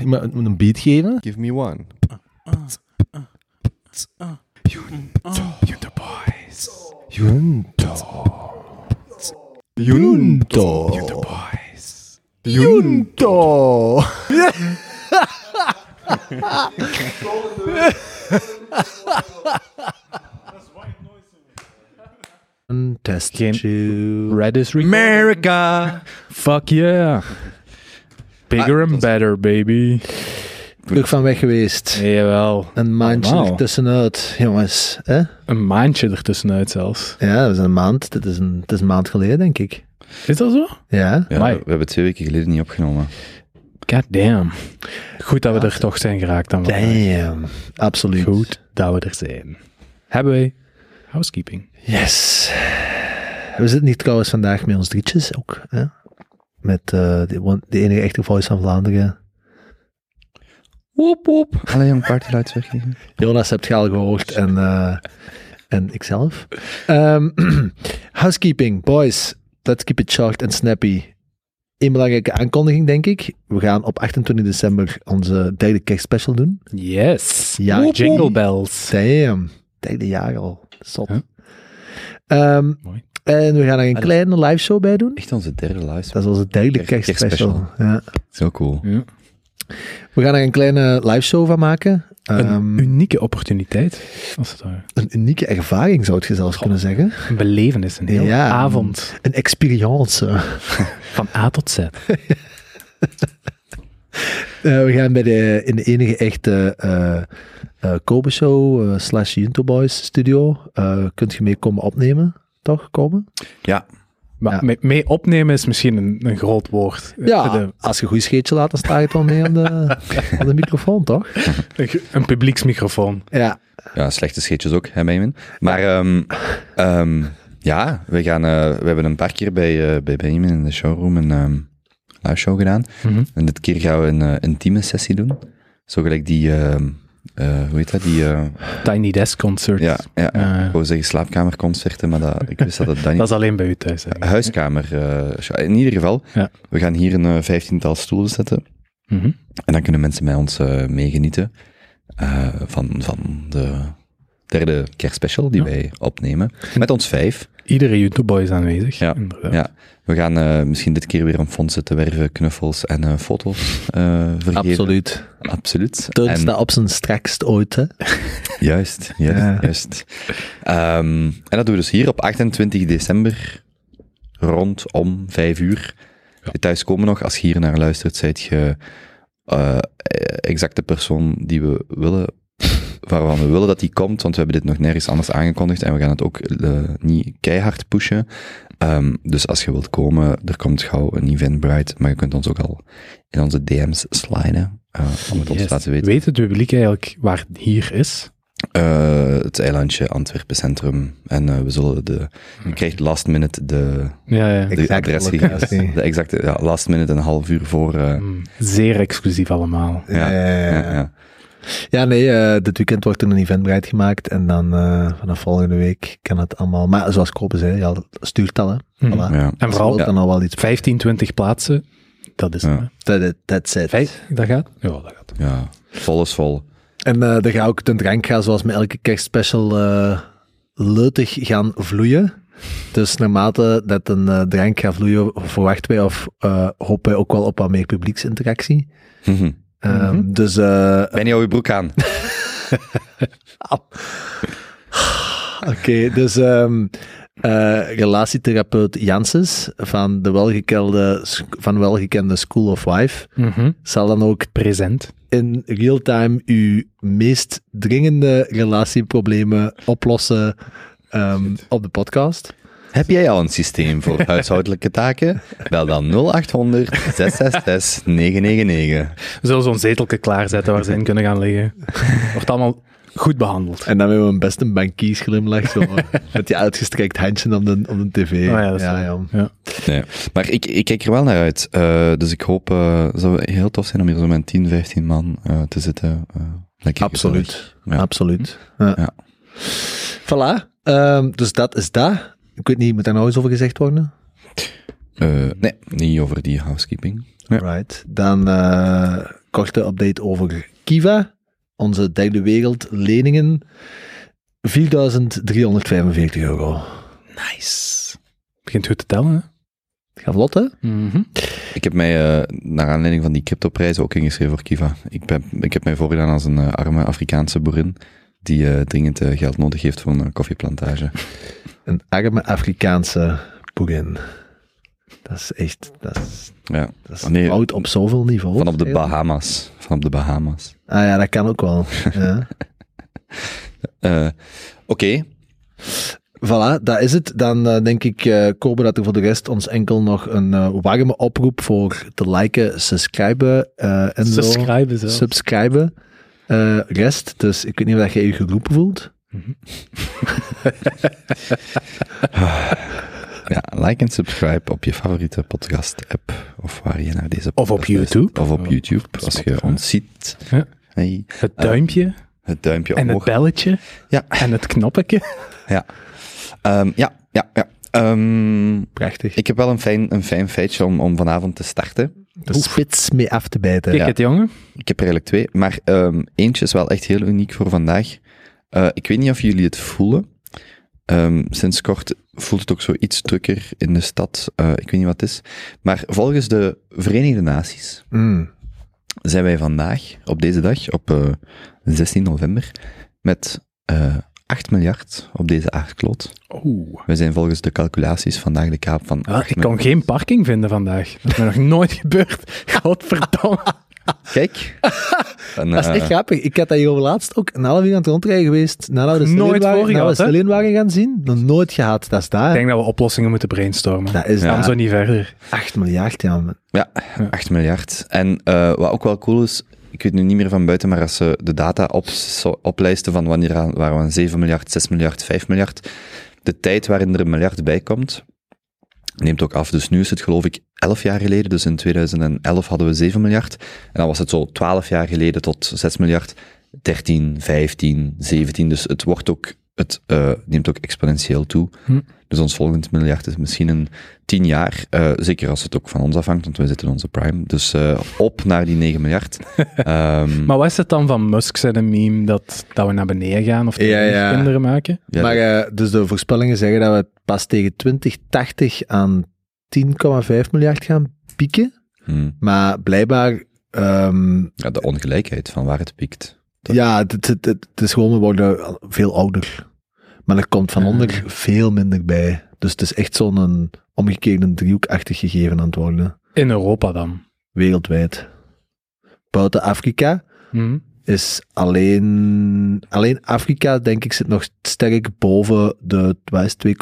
iemand moet een beat geven. Give me one. Junto Boys. Junto. Junto. Junto Boys. Junto. Een test. Geen- tube. Red is. America. Fuck yeah. Bigger Ah, and better, baby. Terug van weg geweest. Jawel. Een maandje Allemaal. ertussenuit, jongens. Hè? Een maandje ertussenuit zelfs. Ja, dat is een maand. Dit is een, het is een maand geleden, denk ik. Is dat zo? Ja. We hebben twee weken geleden niet opgenomen. God damn. Goed dat we er toch zijn geraakt dan. vandaag. Damn. Absoluut. Goed dat we er zijn. Hebben wij housekeeping? Yes. We zitten hier trouwens vandaag met ons drietjes ook. Hè? Met eh de, de enige echte voice van Vlaanderen. Woep woep. Alle jong partylights weggeven. Jonas hebt je al gehoord en, eh, en ikzelf. Ehm, housekeeping, boys. Let's keep it short and snappy. Een belangrijke aankondiging, denk ik. We gaan op 28 december onze derde kerstspecial doen. Yes. Ja, Woep, Jingle bells. Damn. Derde jaar al. Zot. Huh? Ehm, Mooi. En we gaan er een kleine live show bij doen. Echt onze derde live. Dat is onze derde Kerst- kerstspecial. Ja. Zo cool. Ja. We gaan er een kleine live show van maken. Een Ehm, unieke opportuniteit. Als het ware. een unieke ervaring zou je zelfs kunnen zeggen. Een belevenis, een hele Ja. avond. Een experience. Van A tot Z. Eh, we gaan bij de, in de enige echte eh eh, Kobe Show slash Junto Boys studio. eh kunt je mee komen opnemen, toch? Komen? Ja, Maar Ja. mee, mee opnemen is misschien een, een groot woord. Ja, De- als je een goed scheetje laat, dan sta je toch mee aan de, aan de microfoon, toch? een, een publieksmicrofoon. Ja. ja slechte scheetjes ook, hè, Benjamin. Maar ehm, ehm, ja, we, gaan, eh, we hebben een paar keer bij, eh, bij Benjamin in de showroom een ehm live show gedaan. Mhm. En dit keer gaan we een eh, intieme sessie doen. Zo gelijk die, ehm, eh, hoe heet dat? Die, eh, Tiny Desk Concert. ja, ja, Eh. ik wou zeggen slaapkamerconcerten, maar dat, ik wist dat het dat is alleen bij u thuis. hè. Huiskamer. in ieder geval, Ja. we gaan hier een vijftiental stoelen zetten. Mhm. En dan kunnen mensen met ons meegenieten van, van de derde kerstspecial die Ja. wij opnemen. Met ons vijf. Iedere YouTube-boy is aanwezig. Ja, inderdaad. Ja. We gaan eh, misschien dit keer weer om fondsen te werven, knuffels en eh, foto's eh vergeven. Absoluut. Absoluut. Toon staat op zijn strakst ooit, hè? Juist, juist, Ja. juist. Ehm, en dat doen we dus hier op 28 december, rond om 5 uur. Ja. Thuis komen nog, als je hier naar luistert, zijt je eh, exact de persoon die we willen, waarvan we willen dat die komt, want we hebben dit nog nergens anders aangekondigd en we gaan het ook eh, niet keihard pushen. Ehm, dus als je wilt komen, er komt gauw een Eventbrite, maar je kunt ons ook al in onze DM's sliden, eh, om het ons Yes. te laten weten. Weet het publiek eigenlijk waar het hier is? Eh, het eilandje Antwerpen Centrum. En eh, we zullen de. Je krijgt last minute de, Ja, ja. de locatie. De exacte, ja, last minute een half uur voor. eh, Mm, Zeer exclusief allemaal. ja, Ja, ja, ja. Ja, nee, eh, dit weekend wordt er een eventbreit gemaakt en dan eh, vanaf volgende week kan het allemaal. Maar zoals Kopen zei, ja, stuurt al, hè. Mhm. Voilà. Ja. En vooral dan al wel iets. 15, 20 plaatsen. Dat is Ja. het. it. Vijf, dat gaat? Ja, dat gaat. ja, vol is vol. En eh er gaat ook de drank gaan, zoals met elke kerstspecial, eh leutig gaan vloeien. Dus naarmate dat een drank gaat vloeien, verwachten wij of eh, hopen wij ook wel op wat meer publieksinteractie. Mhm. Ehm, Dus eh, Ben je al je broek aan? Oké, dus ehm, eh, relatietherapeut Janssens van de welgekende, van welgekende School of Wife Mhm. zal dan ook Present. in real time uw meest dringende relatieproblemen oplossen ehm, op de podcast. Heb jij al een systeem voor huishoudelijke taken? Bel dan 0800 666 999. We zullen zo'n zetelke klaarzetten waar ze in kunnen gaan liggen. Wordt allemaal goed behandeld. En dan hebben we een best een bankiesglimlach, zo, met die uitgestrekt handje op de, op de tv. Oh ja, dat is ja, ja. Ja. Nee, maar ik, ik kijk er wel naar uit. Eh, dus ik hoop, eh, het zou heel tof zijn om hier zo met 10, 15 man eh, te zitten. eh, lekker Absoluut. Absoluut. Ja. Ja. Voilà. Ehm, dus dat is dat. Ik weet niet, moet daar nou eens over gezegd worden? Eh, nee, niet over die housekeeping. Right. Dan eh korte update over Kiva. Onze derde wereld leningen. 4.345 euro. Nice. Begint goed te tellen, hè? Gaat vlot, hè? Mhm. Ik heb mij, eh, naar aanleiding van die cryptoprijzen, ook ingeschreven voor Kiva. Ik, ben, ik heb mij voorgedaan als een arme Afrikaanse boerin die eh, dringend geld nodig heeft voor een koffieplantage. Een arme Afrikaanse boerin. Dat is echt... Dat is, Ja, dat is nee. oud op zoveel niveaus. van op de eigenlijk. Bahamas. Van op de Bahamas. Ah ja, dat kan ook wel. ja. Eh, Oké, Voilà, dat is het. Dan eh, denk ik, eh Kobe, dat er voor de rest ons enkel nog een eh, warme oproep voor te liken, subscriben eh, en zo. Subscriben zelfs. Subscriben. eh, rest. Dus ik weet niet of dat jij je geroepen voelt. ja, like en subscribe op je favoriete podcast-app of waar je naar deze Of op podcast. YouTube. Of op Of YouTube, op als je ons ziet. Ja. Hey, Het duimpje het duimpje en het omhoog. belletje Ja, en het knoppetje. ja. Ehm, ja, ja, ja. Ehm, Prachtig. ik heb wel een fijn, een fijn feitje om, om vanavond te starten. de spits mee af te bijten. Kijk het, jongen. Ik heb er eigenlijk twee, maar ehm, eentje is wel echt heel uniek voor vandaag. Eh, ik weet niet of jullie het voelen. Ehm, sinds kort voelt het ook zo iets drukker in de stad. Eh, ik weet niet wat het is. Maar volgens de Verenigde Naties Mm. zijn wij vandaag, op deze dag, op eh, 16 november, met eh 8 miljard op deze aardkloot. Oeh. We zijn volgens de calculaties vandaag de kaap van Ah, 8 ik kon geen parking vinden vandaag. Dat is me nog nooit gebeurd. Godverdomme. Kijk. En, Dat is echt eh, grappig. Ik had dat hier over laatst ook een half uur aan het rondrijden geweest. Nadat we de de Stellenwagen gaan zien. Nog nooit gehad. Dat is daar. Ik denk dat we oplossingen moeten brainstormen. Dat is Ja. Kan zo niet verder. 8 miljard, ja. man. Ja, 8 miljard. En eh, wat ook wel cool is, ik weet nu niet meer van buiten, maar als ze de data op, zo- oplijsten van wanneer waren we aan 7 miljard, 6 miljard, 5 miljard, de tijd waarin er een miljard bij komt, neemt ook af. Dus nu is het geloof ik 11 jaar geleden, dus in 2011 hadden we 7 miljard. En dan was het zo 12 jaar geleden tot 6 miljard, 13, 15, 17. Dus het wordt ook, het eh, neemt ook exponentieel toe. Hm. Dus ons volgend miljard is misschien een 10 jaar. eh, zeker als het ook van ons afhangt, want we zitten in onze prime. Dus eh, op naar die 9 miljard. Ehm, Maar wat is het dan van Musk zijn een meme dat, dat we naar beneden gaan of Ja, ja. kinderen maken? ja, maar eh, dus de voorspellingen zeggen dat we pas tegen 2080 aan 10,5 miljard gaan pieken. hm. Maar blijkbaar, ehm, ja, de ongelijkheid van waar het piekt. ja, het, het, het, het is gewoon, we worden veel ouder. Maar er komt van Ah. onder veel minder bij. Dus het is echt zo'n omgekeerde driehoekachtig gegeven aan het worden. In Europa dan. Wereldwijd. Buiten Afrika Hm. Is alleen, alleen Afrika, denk ik, zit nog sterk boven de wat is het,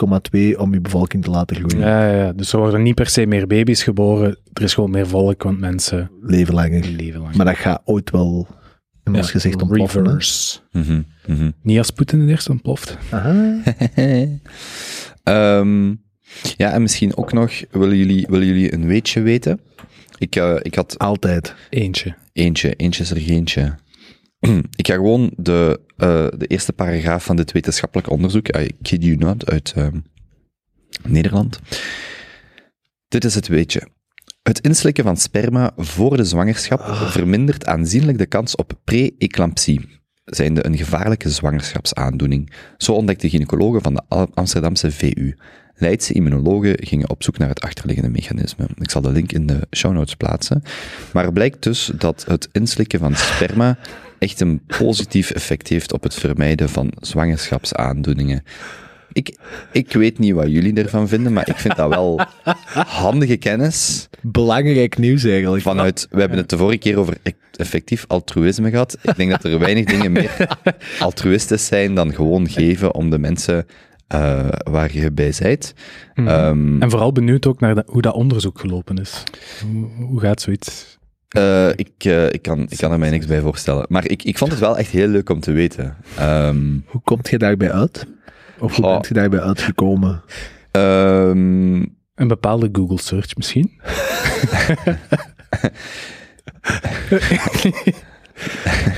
2,2 om je bevolking te laten groeien. Ja, ja, ja, dus er worden niet per se meer baby's geboren. Er is gewoon meer volk, want mensen Leven langer. leven. Maar dat gaat ooit wel in ons gezicht ontploffen. hè. Reverse. Mhm, mhm. Niet als Poetin het eerst ontploft. Aha. Ehm, ja, en misschien ook nog, willen jullie, willen jullie een weetje weten? Ik, eh, ik had Altijd. Eentje. eentje, eentje is er geentje. ik ga gewoon de, eh, de eerste paragraaf van dit wetenschappelijk onderzoek, I kid you not, uit ehm, Nederland. Dit is het weetje. Het inslikken van sperma voor de zwangerschap vermindert aanzienlijk de kans op pre-eclampsie, zijnde een gevaarlijke zwangerschapsaandoening. Zo ontdekten gynaecologen van de Amsterdamse VU. Leidse immunologen gingen op zoek naar het achterliggende mechanisme. Ik zal de link in de show notes plaatsen. Maar het blijkt dus dat het inslikken van sperma echt een positief effect heeft op het vermijden van zwangerschapsaandoeningen. Ik, ik weet niet wat jullie ervan vinden, maar ik vind dat wel handige kennis. Belangrijk nieuws eigenlijk. Vanuit, we hebben het de vorige keer over e- effectief altruïsme gehad. Ik denk dat er weinig dingen meer altruïstisch zijn dan gewoon geven om de mensen eh, waar je bij bent. Mhm. Ehm, En vooral benieuwd ook naar dat- hoe dat onderzoek gelopen is. Hoe, hoe gaat zoiets? Eh, ik, eh, ik, kan, ik kan er mij niks bij voorstellen. Maar ik, ik vond het wel echt heel leuk om te weten. Ehm, Hoe komt je daarbij uit? Of hoe Goh. bent je daarbij uitgekomen? ehm, Een bepaalde Google search misschien?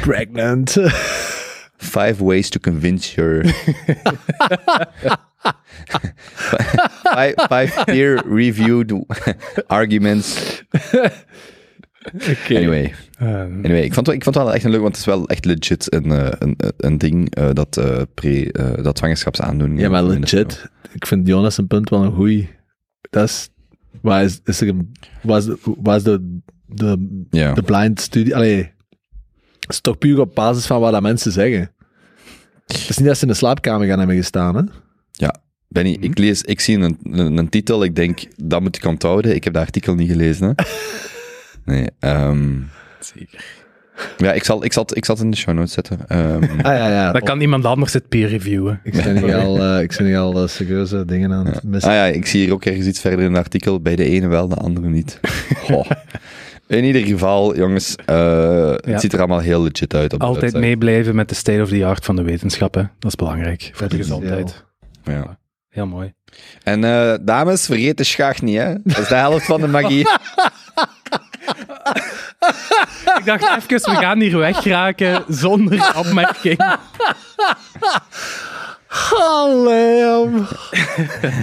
Pregnant. Five ways to convince your. five, five peer reviewed arguments Anyway, Eh, anyway ik, vond, het- ik vond het wel echt een leuk, want het is wel echt legit een, eh, een, een ding eh, dat, eh pre, eh, dat zwangerschapsaandoening. Ja, maar legit. Ik vind Jonas zijn punt wel een goeie. Dat is... Waar is, is er een... Waar is de, waar is de, de, Ja. de blind studie? Allee, het is toch puur op basis van wat dat mensen zeggen. Het is niet dat ze in de slaapkamer gaan hebben gestaan, hè? Benny, ik, lees, ik zie een, een, een titel, ik denk, dat moet ik onthouden. Ik heb dat artikel niet gelezen. Hè? Nee, ehm, zeker. ja, ik zal, ik, zal, het- ik zal het in de show notes zetten. Ehm, Ah ja, ja. Dan kan iemand anders het peer reviewen. Ik zie hier al, eh, ik hier al eh, serieuze dingen aan het missen. ah ja, ik zie hier ook ergens iets verder in het artikel. Bij de ene wel, de andere niet. Goh. In ieder geval, jongens, eh, het ziet er allemaal heel legit uit. Op Altijd meeblijven met de state of the art van de wetenschap. Hè. Dat is belangrijk voor de gezondheid. Ja. Heel mooi. En eh, dames, vergeet de schacht niet, hè? Dat is de helft van de magie. Ik dacht even, we gaan hier wegraken zonder opmerking.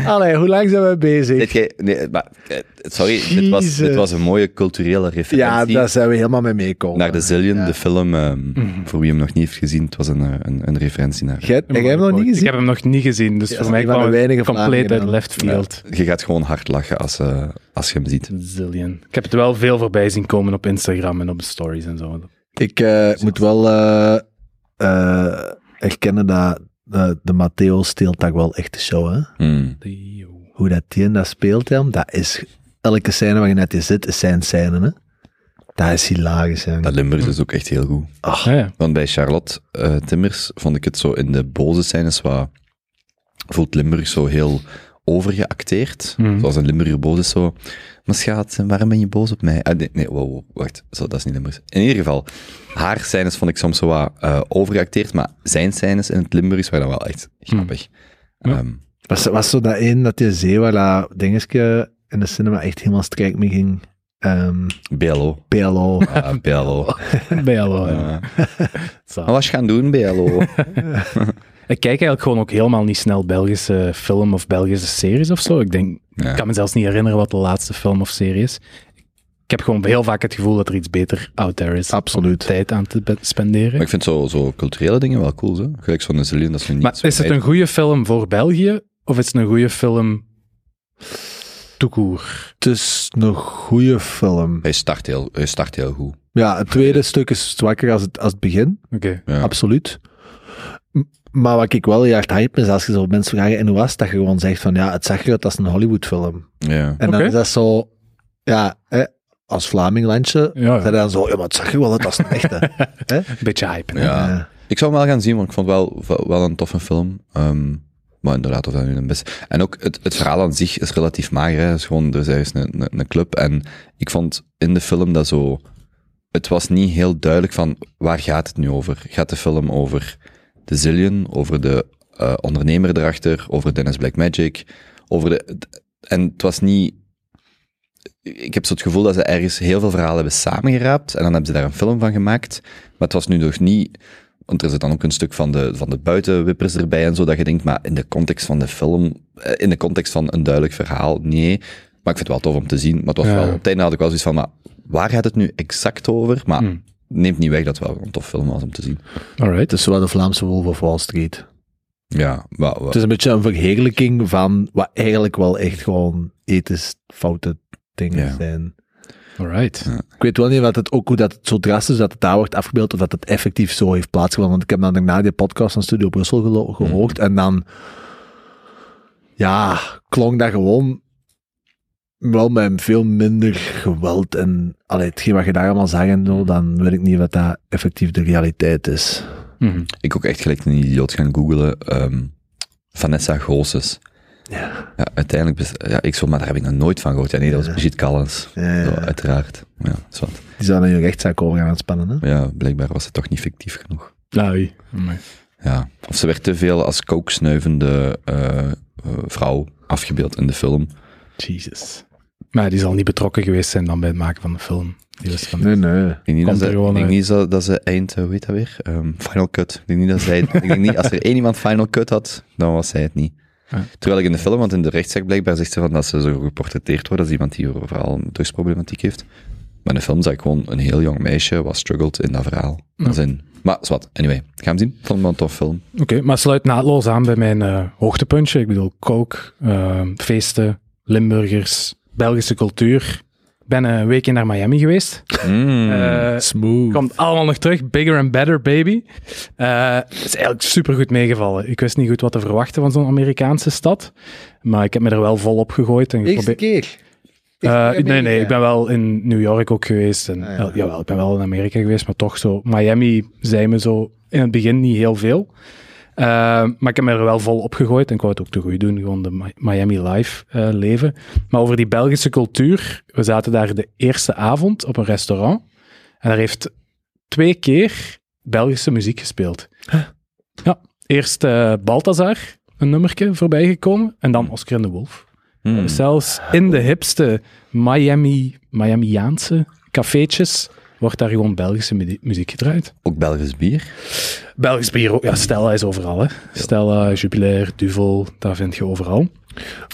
Allee, hoe lang zijn we bezig? Dit nee, maar, eh, sorry, dit was, dit was een mooie culturele referentie. Ja, daar zijn we helemaal mee meekomen. Naar de Zillion, de film, ehm, Mhm. voor wie hem nog niet heeft gezien, het was een, eh, een, een referentie naar... Jij, jij hebt hem nog niet Ik gezien? heb hem nog niet gezien, dus Ja, voor mij is een van kwam het compleet uit left field. Je gaat gewoon hard lachen als, eh, als je hem ziet. Zillion. Ik heb het wel veel voorbij zien komen op Instagram en op de stories en zo. Ik eh, moet wel eh, eh, erkennen dat eh, de Matteo steelt daar wel echt de show, hè? Hmm. Hoe dat die in dat speelt, hem, dat is... Elke scène waar je net in zit, is zijn scène, hè? Dat is hilarisch, hè? Dat Limburgs is ook echt heel goed. Ah, ja. Want bij Charlotte eh, Timmers vond ik het zo in de boze scènes wat voelt Limburg zo heel overgeacteerd. Mhm. Zoals een Limburger boos is zo. Maar schat, waarom ben je boos op mij? Ah, nee, nee wow, wow, wacht. Zo, dat is niet Limburgs. In ieder geval, haar scènes vond ik soms zo wat eh, overgeacteerd, maar zijn scènes in het Limburgs waren wel echt grappig. Ja. Ehm, Was, was zo dat één dat je zee waar dat dingetje in de cinema echt helemaal strijk mee ging? Ehm BLO. PLO. Ah, BLO. Jou, ja. Wat was je gaan doen, BLO? Ik kijk eigenlijk gewoon ook helemaal niet snel Belgische film of Belgische series of zo. Ik denk, Ja. ik kan me zelfs niet herinneren wat de laatste film of serie is. Ik heb gewoon heel vaak het gevoel dat er iets beter out there is. Absoluut. Om tijd aan te spenderen. Maar ik vind zo, zo culturele dingen wel cool, zo. Gelijk zo'n Zillion, dat is nu niet Maar is het een goede film voor België of is het een goede film toekoer? Het is een goede film. Hij start heel, hij start heel goed. Ja, het tweede stuk is zwakker als het, als het begin. Oké. Ja. Absoluut. Maar wat ik wel heel erg hype is, als je zo mensen vraagt, en hoe was dat je gewoon zegt van, ja, het zag eruit als een Hollywoodfilm. Ja. En dan is dat zo, ja, hè, als Vlaminglandje, Ja, dan zo, ja, maar het zag er wel uit als een echte. hè? Beetje hype. Ja. Ik zou hem wel gaan zien, want ik vond het wel, wel een toffe film. Ehm, maar inderdaad, of dat nu een best... En ook het, het verhaal aan zich is relatief mager. Hè. Het is gewoon, er is ergens een, een, een club. En ik vond in de film dat zo... Het was niet heel duidelijk van, waar gaat het nu over? Gaat de film over de Zillion, over de eh, ondernemer erachter, over Dennis Blackmagic, over de... En het was niet... Ik heb zo het gevoel dat ze ergens heel veel verhalen hebben samengeraapt en dan hebben ze daar een film van gemaakt. Maar het was nu nog niet... Want er zit dan ook een stuk van de, van de buitenwippers erbij en zo, dat je denkt, maar in de context van de film, eh, in de context van een duidelijk verhaal, nee. Maar ik vind het wel tof om te zien. Maar het was Ja. wel, op het einde had ik wel zoiets van, maar waar gaat het nu exact over? Maar Hmm. Neemt niet weg dat het wel een tof film was om te zien. Alright. het is zo wat de Vlaamse Wolf of Wall Street. Ja, wel, wel. Het is een beetje een verheerlijking van wat eigenlijk wel echt gewoon ethisch foute dingen Ja. zijn. Alright. Ik weet wel niet wat het, ook hoe dat het zo drastisch dat het daar wordt afgebeeld, of dat het effectief zo heeft plaatsgevonden. Want ik heb dan daarna die podcast van Studio Brussel gehoord, en dan, ja, klonk dat gewoon wel met veel minder geweld en allee, hetgeen wat je daar allemaal zag en zo, dan weet ik niet wat dat effectief de realiteit is. Mhm. Ik ook echt gelijk een idioot gaan googlen. ehm, Vanessa Goossens. Ja. Ja, uiteindelijk, ja, ik zo, maar daar heb ik nog nooit van gehoord. Ja, nee, dat was Ja. Brigitte Callens. Ja, Zo, ja. uiteraard. Ja, zwart. Die zou dan je rechtszaak over gaan aanspannen, hè? ja, blijkbaar was het toch niet fictief genoeg. Ai. Amai. Ja. Of ze werd te veel als kooksnuivende eh, eh, vrouw afgebeeld in de film. Jesus. Maar die zal niet betrokken geweest zijn dan bij het maken van de film. Die was van... Nee, nee. Ik denk niet, dat ze, gewoon ik denk uit. niet zo, dat ze eind, eh, hoe heet dat weer? Ehm, Final Cut. Ik denk niet dat zij, ik denk niet, als er één iemand Final Cut had, dan was zij het niet. Ja. Terwijl ik in de film, want in de rechtszaak blijkbaar zegt ze van dat ze zo geportretteerd wordt als iemand die vooral een drugsproblematiek heeft. Maar in de film zag ik gewoon een heel jong meisje wat struggelt in dat verhaal. Als in- maar wat, anyway. Ga hem zien. Ik vond het wel een tof film. Oké, maar sluit naadloos aan bij mijn eh, hoogtepuntje. Ik bedoel, kook, eh, feesten, Limburgers, Belgische cultuur. Ik ben een weekje naar Miami geweest. Mm. Eh, Smooth. komt allemaal nog terug. Bigger and better, baby. Eh, Het is eigenlijk super goed meegevallen. Ik wist niet goed wat te verwachten van zo'n Amerikaanse stad. Maar ik heb me er wel vol op gegooid. En Eerste keer. Eh, nee, nee, ik ben wel in New York ook geweest. En, Ah, ja. wel, jawel, ik ben wel in Amerika geweest, maar toch zo. Miami zei me zo in het begin niet heel veel. Eh, maar ik heb me er wel vol op gegooid en ik wou het ook te goed doen, gewoon de Mi- Miami life eh, leven. Maar over die Belgische cultuur, we zaten daar de eerste avond op een restaurant en daar heeft twee keer Belgische muziek gespeeld. Ja, eerst eh Balthazar, een nummertje voorbij gekomen en dan Oscar en de Wolf. Mm. Zelfs in de hipste Miami, Miamiaanse cafeetjes wordt daar gewoon Belgische mu- muziek gedraaid. Ook Belgisch bier. Belgisch bier, ook. ja, Stella is overal. Hè. Stella, Jupiler, Duvel, daar vind je overal.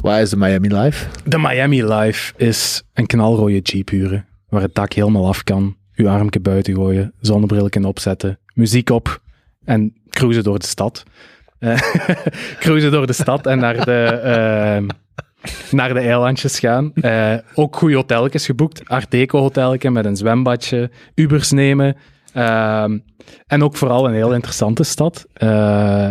Waar is de Miami Live? De Miami Life is een knalrode jeep huren, waar het dak helemaal af kan, uw armje buiten gooien, zonnebrillen opzetten, muziek op en cruisen door de stad. Eh, cruisen door de stad en naar de, eh, naar de eilandjes gaan. Eh, ook goede hotelletjes geboekt. Art Deco hotelletje met een zwembadje, Ubers nemen. Ehm, en ook vooral een heel interessante stad. Eh,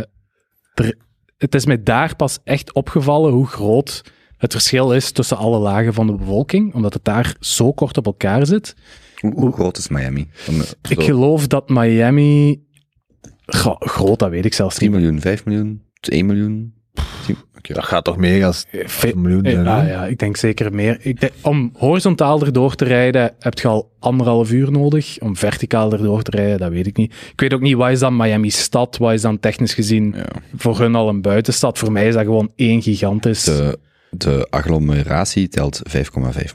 er, het is mij daar pas echt opgevallen hoe groot het verschil is tussen alle lagen van de bevolking, omdat het daar zo kort op elkaar zit. Hoe, hoe groot is Miami? Ik geloof dat Miami... Goh, groot, dat weet ik zelfs 3 niet. miljoen, 5 miljoen, 1 miljoen? 10 Oké. Dat gaat toch meer als miljoen. Eh, zijn, ah, ja, ik denk zeker meer. Ik denk, om horizontaal erdoor te rijden heb je al anderhalf uur nodig. Om verticaal erdoor te rijden, dat weet ik niet. Ik weet ook niet, wat is dan Miami stad? Wat is dan technisch gezien Ja. voor hun al een buitenstad? Voor mij is dat gewoon één gigantisch... De, de agglomeratie telt 5,5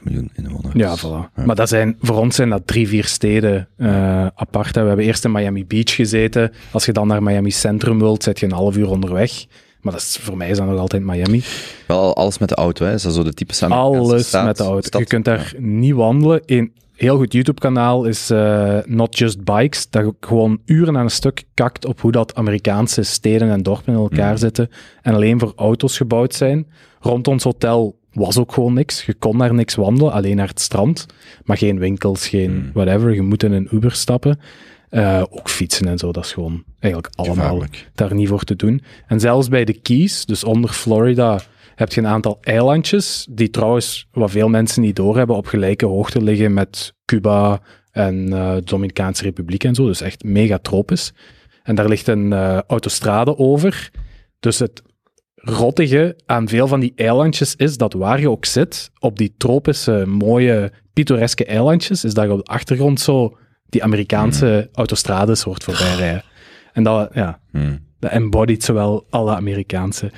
miljoen inwoners. Ja, voilà. Maar dat zijn, voor ons zijn dat drie, vier steden eh, apart. hè. We hebben eerst in Miami Beach gezeten. Als je dan naar Miami Centrum wilt, zit je een half uur onderweg. Maar dat is, voor mij is dat nog altijd Miami. Wel alles met de auto, hè? Is dat zo de typische Amerikaanse Alles staat- met de auto. stad? Je kunt daar niet wandelen. Een heel goed YouTube-kanaal is eh, Not Just Bikes. Dat gewoon uren aan een stuk kakt op hoe dat Amerikaanse steden en dorpen in elkaar Mm. zitten. En alleen voor auto's gebouwd zijn. Rond ons hotel was ook gewoon niks. Je kon daar niks wandelen, alleen naar het strand. Maar geen winkels, geen Mm. whatever. Je moet in een Uber stappen. Eh, ook fietsen en zo, dat is gewoon eigenlijk allemaal daar niet voor te doen. En zelfs bij de Keys, dus onder Florida, heb je een aantal eilandjes, die trouwens, wat veel mensen niet doorhebben, op gelijke hoogte liggen met Cuba en eh, de Dominicaanse Republiek en zo. Dus echt mega tropisch. En daar ligt een eh, autostrade over. Dus het rottige aan veel van die eilandjes is dat waar je ook zit, op die tropische, mooie, pittoreske eilandjes, is dat je op de achtergrond zo die Amerikaanse autostrades hoort voorbij rijden. En dat, ja, Hmm. dat embodied zowel alle Amerikaanse.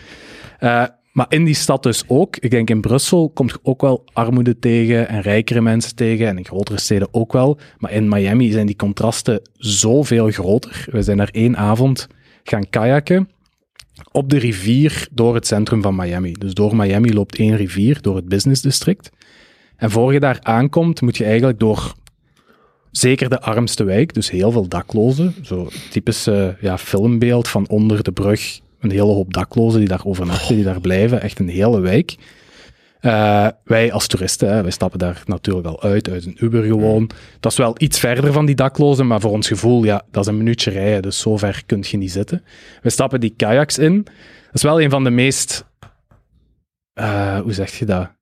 Eh, maar in die stad dus ook. Ik denk in Brussel komt je ook wel armoede tegen en rijkere mensen tegen. En in grotere steden ook wel. Maar in Miami zijn die contrasten zoveel groter. We zijn daar één avond gaan kajakken op de rivier door het centrum van Miami. Dus door Miami loopt één rivier, door het business district. En voor je daar aankomt, moet je eigenlijk door zeker de armste wijk, dus heel veel daklozen. Zo typisch eh, ja, filmbeeld van onder de brug, een hele hoop daklozen die daar overnachten, die daar blijven. Echt een hele wijk. Eh, wij als toeristen, hè, wij stappen daar natuurlijk al uit, uit een Uber gewoon. Dat is wel iets verder van die daklozen, maar voor ons gevoel, ja, dat is een minuutje rijden, dus zo ver kun je niet zitten. We stappen die kayaks in. Dat is wel een van de meest, eh, hoe zeg je dat?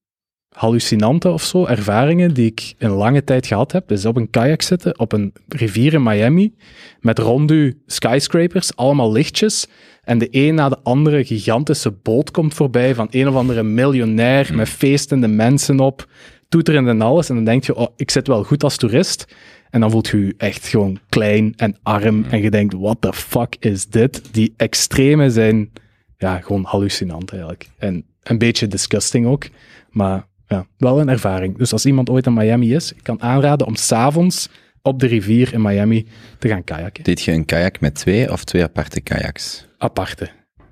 Hallucinante of zo, ervaringen die ik in lange tijd gehad heb, is op een kajak zitten, op een rivier in Miami, met rond u skyscrapers, allemaal lichtjes, en de een na de andere gigantische boot komt voorbij van een of andere miljonair met feestende mensen op, toeterend en alles, en dan denk je, oh, ik zit wel goed als toerist, en dan voelt je je echt gewoon klein en arm, en je denkt, what the fuck is dit? Die extreme zijn, ja, gewoon hallucinant eigenlijk. En een beetje disgusting ook, maar ja, wel een ervaring. Dus als iemand ooit in Miami is, ik kan aanraden om s'avonds op de rivier in Miami te gaan kajakken. Deed je een kajak met twee of twee aparte kajaks? Aparte.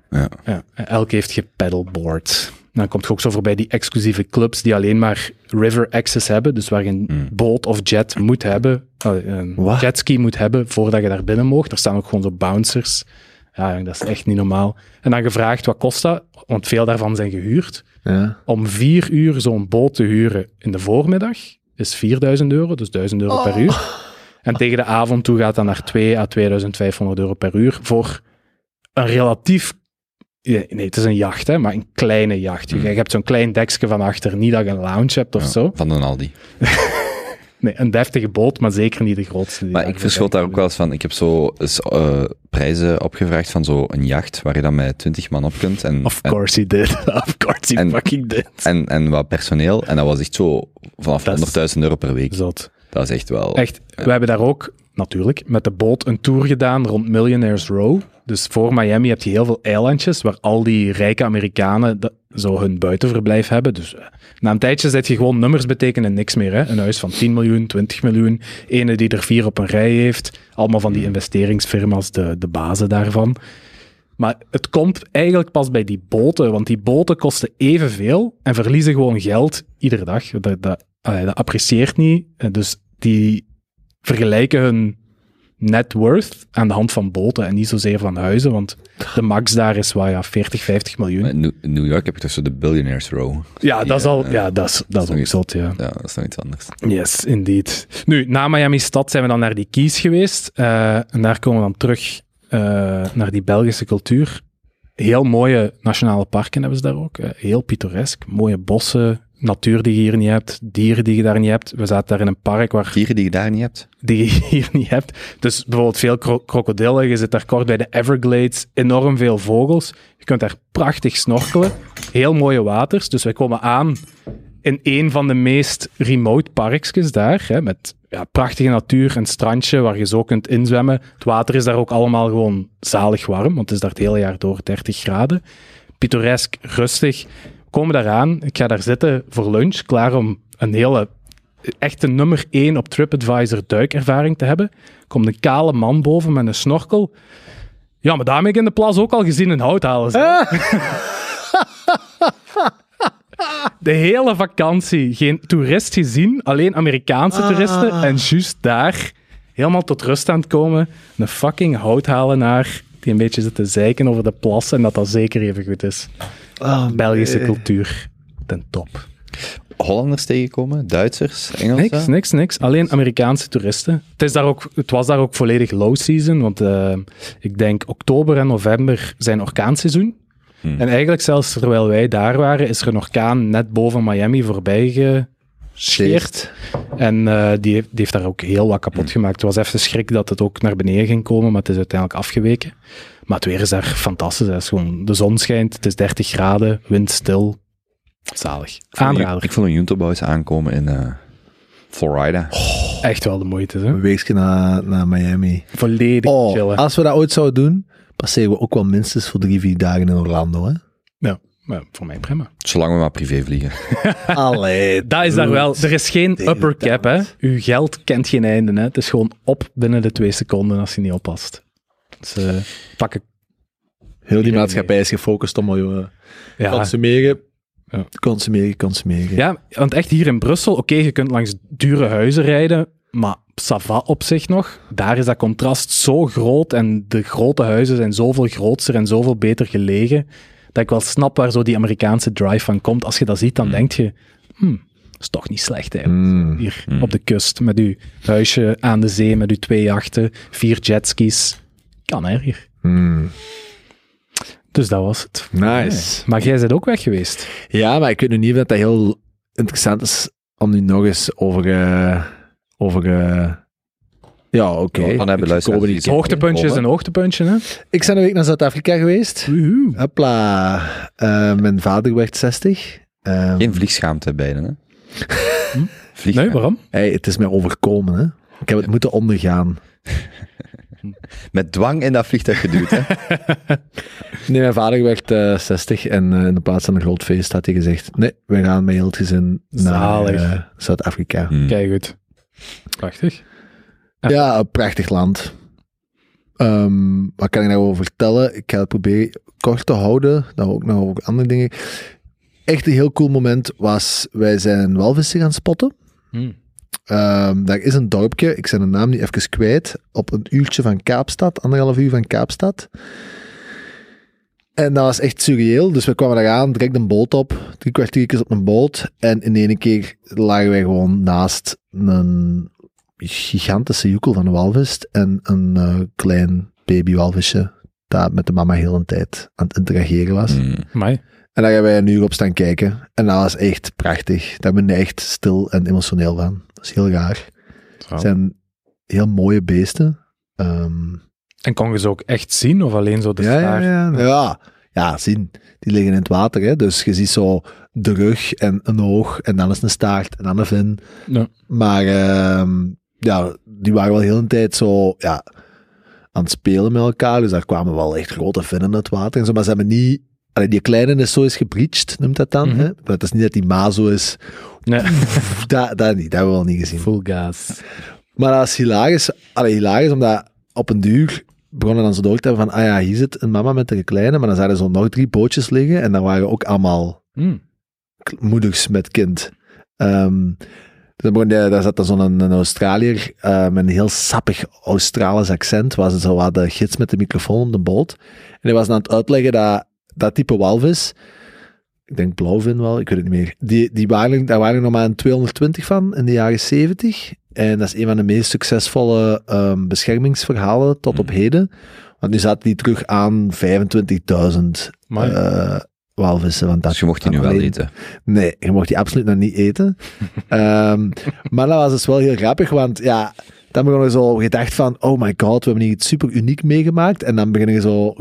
Ja. Ja. Elk heeft gepaddleboard. dan komt je ook zo voorbij die exclusieve clubs die alleen maar river access hebben, dus waar je een Mm. boot of jet moet hebben, uh, een jetski moet hebben voordat je daar binnen mocht. Er staan ook gewoon zo bouncers. Ja, dat is echt niet normaal. En dan gevraagd, wat kost dat? Want veel daarvan zijn gehuurd. Ja. Om vier uur zo'n boot te huren in de voormiddag is 4000 euro, dus 1000 euro per uur. En tegen de avond toe gaat dat naar 2 à 2500 euro per uur voor een relatief... Nee, het is een jacht, hè, maar een kleine jacht. Je, je hebt zo'n klein dekje van achter, niet dat je een lounge hebt of Ja, zo. Van een Aldi. Nee, een deftige boot, maar zeker niet de grootste. Maar ik verschot daar ook wel eens van. Ik heb zo eens, eh, prijzen opgevraagd van zo'n jacht waar je dan met 20 man op kunt. En, Of en, course he did. Of course he En- fucking did. en, en wat personeel. En dat was echt zo vanaf Dat is- 100.000 euro per week. Zot. Dat is echt wel... Echt, we hebben daar ook, natuurlijk, met de boot een tour gedaan rond Millionaires Row. Dus voor Miami heb je heel veel eilandjes waar al die rijke Amerikanen de- zo hun buitenverblijf hebben. Dus eh, na een tijdje zet je gewoon nummers betekenen niks meer. Hè? Een huis van 10 miljoen, 20 miljoen. Ene die er vier op een rij heeft. Allemaal van die investeringsfirma's, de, de bazen daarvan. Maar het komt eigenlijk pas bij die boten, want die boten kosten evenveel en verliezen gewoon geld iedere dag. Dat, dat, allee, dat apprecieert niet. Eh, Dus die vergelijken hun net worth aan de hand van boten en niet zozeer van huizen, want de max daar is wat, ja, 40, 50 miljoen. In New- York heb je toch zo de Billionaires Row. Ja, dat is al, Ja, ja, dat is, dat is ook zot, ja. Ja, dat is nog iets anders. Yes, indeed. Nu, na Miami Stad zijn we dan naar die Keys geweest. eh, en daar komen we dan terug eh, naar die Belgische cultuur. Heel mooie nationale parken hebben ze daar ook. eh, heel pittoresk. Mooie bossen, natuur die je hier niet hebt, dieren die je daar niet hebt. We zaten daar in een park waar Dieren die je daar niet hebt. die je hier niet hebt. Dus bijvoorbeeld veel kro krokodillen. Je zit daar kort bij de Everglades. Enorm veel vogels. Je kunt daar prachtig snorkelen. Heel mooie waters. Dus wij komen aan in een van de meest remote parkjes daar. Hè, met ja, prachtige natuur, een strandje waar je zo kunt inzwemmen. Het water is daar ook allemaal gewoon zalig warm, want het is daar het hele jaar door 30 graden. Pittoresk, rustig. Komen daar aan. Ik ga daar zitten voor lunch, klaar om een hele echte nummer 1 op TripAdvisor duikervaring te hebben. Komt een kale man boven met een snorkel. Ja, maar daarmee heb ik in de plas ook al gezien een hout halen. ze. De hele vakantie geen toerist gezien, alleen Amerikaanse toeristen. En juist daar, helemaal tot rust aan het komen, een fucking houthalenaar die een beetje zit te zeiken over de plas en dat dat zeker even goed is. Oh, Belgische nee. cultuur, ten top. Hollanders tegenkomen, Duitsers, Engelsen. Niks, niks, niks. Alleen Amerikaanse toeristen. Het, is daar ook, het was daar ook volledig low season, want eh, ik denk oktober en november zijn orkaanseizoen. Hmm. En eigenlijk zelfs terwijl wij daar waren, is er een orkaan net boven Miami voorbij gescheerd. Scheert. En eh, die, heeft, die heeft daar ook heel wat kapot gemaakt. Het was even schrik dat het ook naar beneden ging komen, maar het is uiteindelijk afgeweken. Maar het weer is daar fantastisch. Het is gewoon, de zon schijnt, het is 30 graden, wind stil. Zalig. Aanrader. Ik voel een Juntoboys aankomen in eh, Florida. Echt wel de moeite. Hè? Een weekje naar, naar Miami. Volledig Oh, chillen. als we dat ooit zouden doen, passeren we ook wel minstens voor drie, vier dagen in Orlando, hè? Ja, maar voor mij prima. Zolang we maar privé vliegen. Allee. Dat is daar wel. Er is geen upper cap, hè. Uw geld kent geen einde, hè. Het is gewoon op binnen de twee seconden als je niet oppast. Eh pakken. Heel die maatschappij is gefocust om uh, Ja. consumeren, Ja. consumeren, consumeren. ja, want echt hier in Brussel, oké, je kunt langs dure huizen rijden, maar Sava op zich nog, daar is dat contrast zo groot en de grote huizen zijn zoveel grootser en zoveel beter gelegen, dat ik wel snap waar zo die Amerikaanse drive van komt. Als je dat ziet, dan denk je, hmm, dat is toch niet slecht eigenlijk. Mm. Hier op de kust, met uw huisje aan de zee, met uw twee jachten, vier jetskis. Kan hè, hier. Mm. Dus dat was het. Nice. Maar jij bent ook weg geweest. Ja, maar ik weet nu niet of dat heel interessant is om nu nog eens over... eh, over eh, ja, oké. Ja, dan hebben. Hoogtepuntje is een hoogtepuntje, hè? Ik ben een week naar Zuid-Afrika geweest. Woehoe. Hopla. Eh, mijn vader werd 60. Ehm, Geen vliegschaamte beiden, hè? Hm? Nee, waarom? hey, het is mij overkomen, hè. Ik heb het moeten ondergaan. Met dwang in dat vliegtuig geduwd, hè? Nee, mijn vader werd eh 60 en eh, in de plaats van een groot feest had hij gezegd, nee, we gaan met heel het gezin naar eh, Zuid-Afrika. Hmm. Kijk goed. Prachtig. Ja. Ja, een prachtig land. Ehm, wat kan ik daarover vertellen? Ik ga het proberen kort te houden. Dan ook nog over andere dingen. echt een heel cool moment was, wij zijn walvissen gaan spotten. Hmm. Ehm, daar is een dorpje, ik zijn de naam niet even kwijt, op een uurtje van Kaapstad, anderhalf uur van Kaapstad. En dat was echt surreëel. Dus we kwamen daar aan, direct een boot op, drie kwartiertjes op een boot. En in ene keer lagen wij gewoon naast een gigantische joekel van een walvis en een eh, klein babywalvisje dat met de mama heel een tijd aan het interageren was. Mm. Amai. En daar hebben wij een uur op staan kijken. En dat was echt prachtig. Daar ben je echt stil en emotioneel van. Dat is heel raar. Het zijn heel mooie beesten. Ehm, En kon je ze ook echt zien, of alleen zo de ja, ja, staart? ja, ja. Ja, zien. Die liggen in het water. Hè. Dus je ziet zo de rug en een oog. En dan is een staart en dan een vin. Ja. Maar ehm, ja, die waren wel heel een tijd zo ja, aan het spelen met elkaar. Dus daar kwamen wel echt grote vinnen uit het water. En zo, maar ze hebben niet... allee, die kleine is zo eens gebreached, noemt dat dan. Mhm. hè? Maar het is niet dat die ma zo is. Nee. dat, dat niet, dat hebben we wel niet gezien. Full gas. Maar dat is hilarisch. Allee, hilarisch, omdat op een duur begonnen dan zo door te hebben van, ah ja, hier zit een mama met een kleine, maar dan zaten zo nog drie bootjes liggen en daar waren ook allemaal k- moeders met kind. Ehm, dus dan daar zat dan zo'n eh, met een heel sappig Australisch accent, was zo wat de gids met de microfoon op de boot. En hij was dan aan het uitleggen dat dat type walvis, ik denk blauwvin wel, ik weet het niet meer, die, die waren, daar waren er nog maar een 220 van in de jaren 70. En dat is een van de meest succesvolle ehm, beschermingsverhalen tot op heden. Want nu zaten die terug aan 25.000 Amai. eh, walvissen. Want dat Dus je mocht die nu wel eten. Nee, je mocht die absoluut nog niet eten. Ehm, maar dat was dus wel heel grappig, want ja, dan begon je zo gedacht van, oh my god, we hebben hier iets super uniek meegemaakt. En dan begin je zo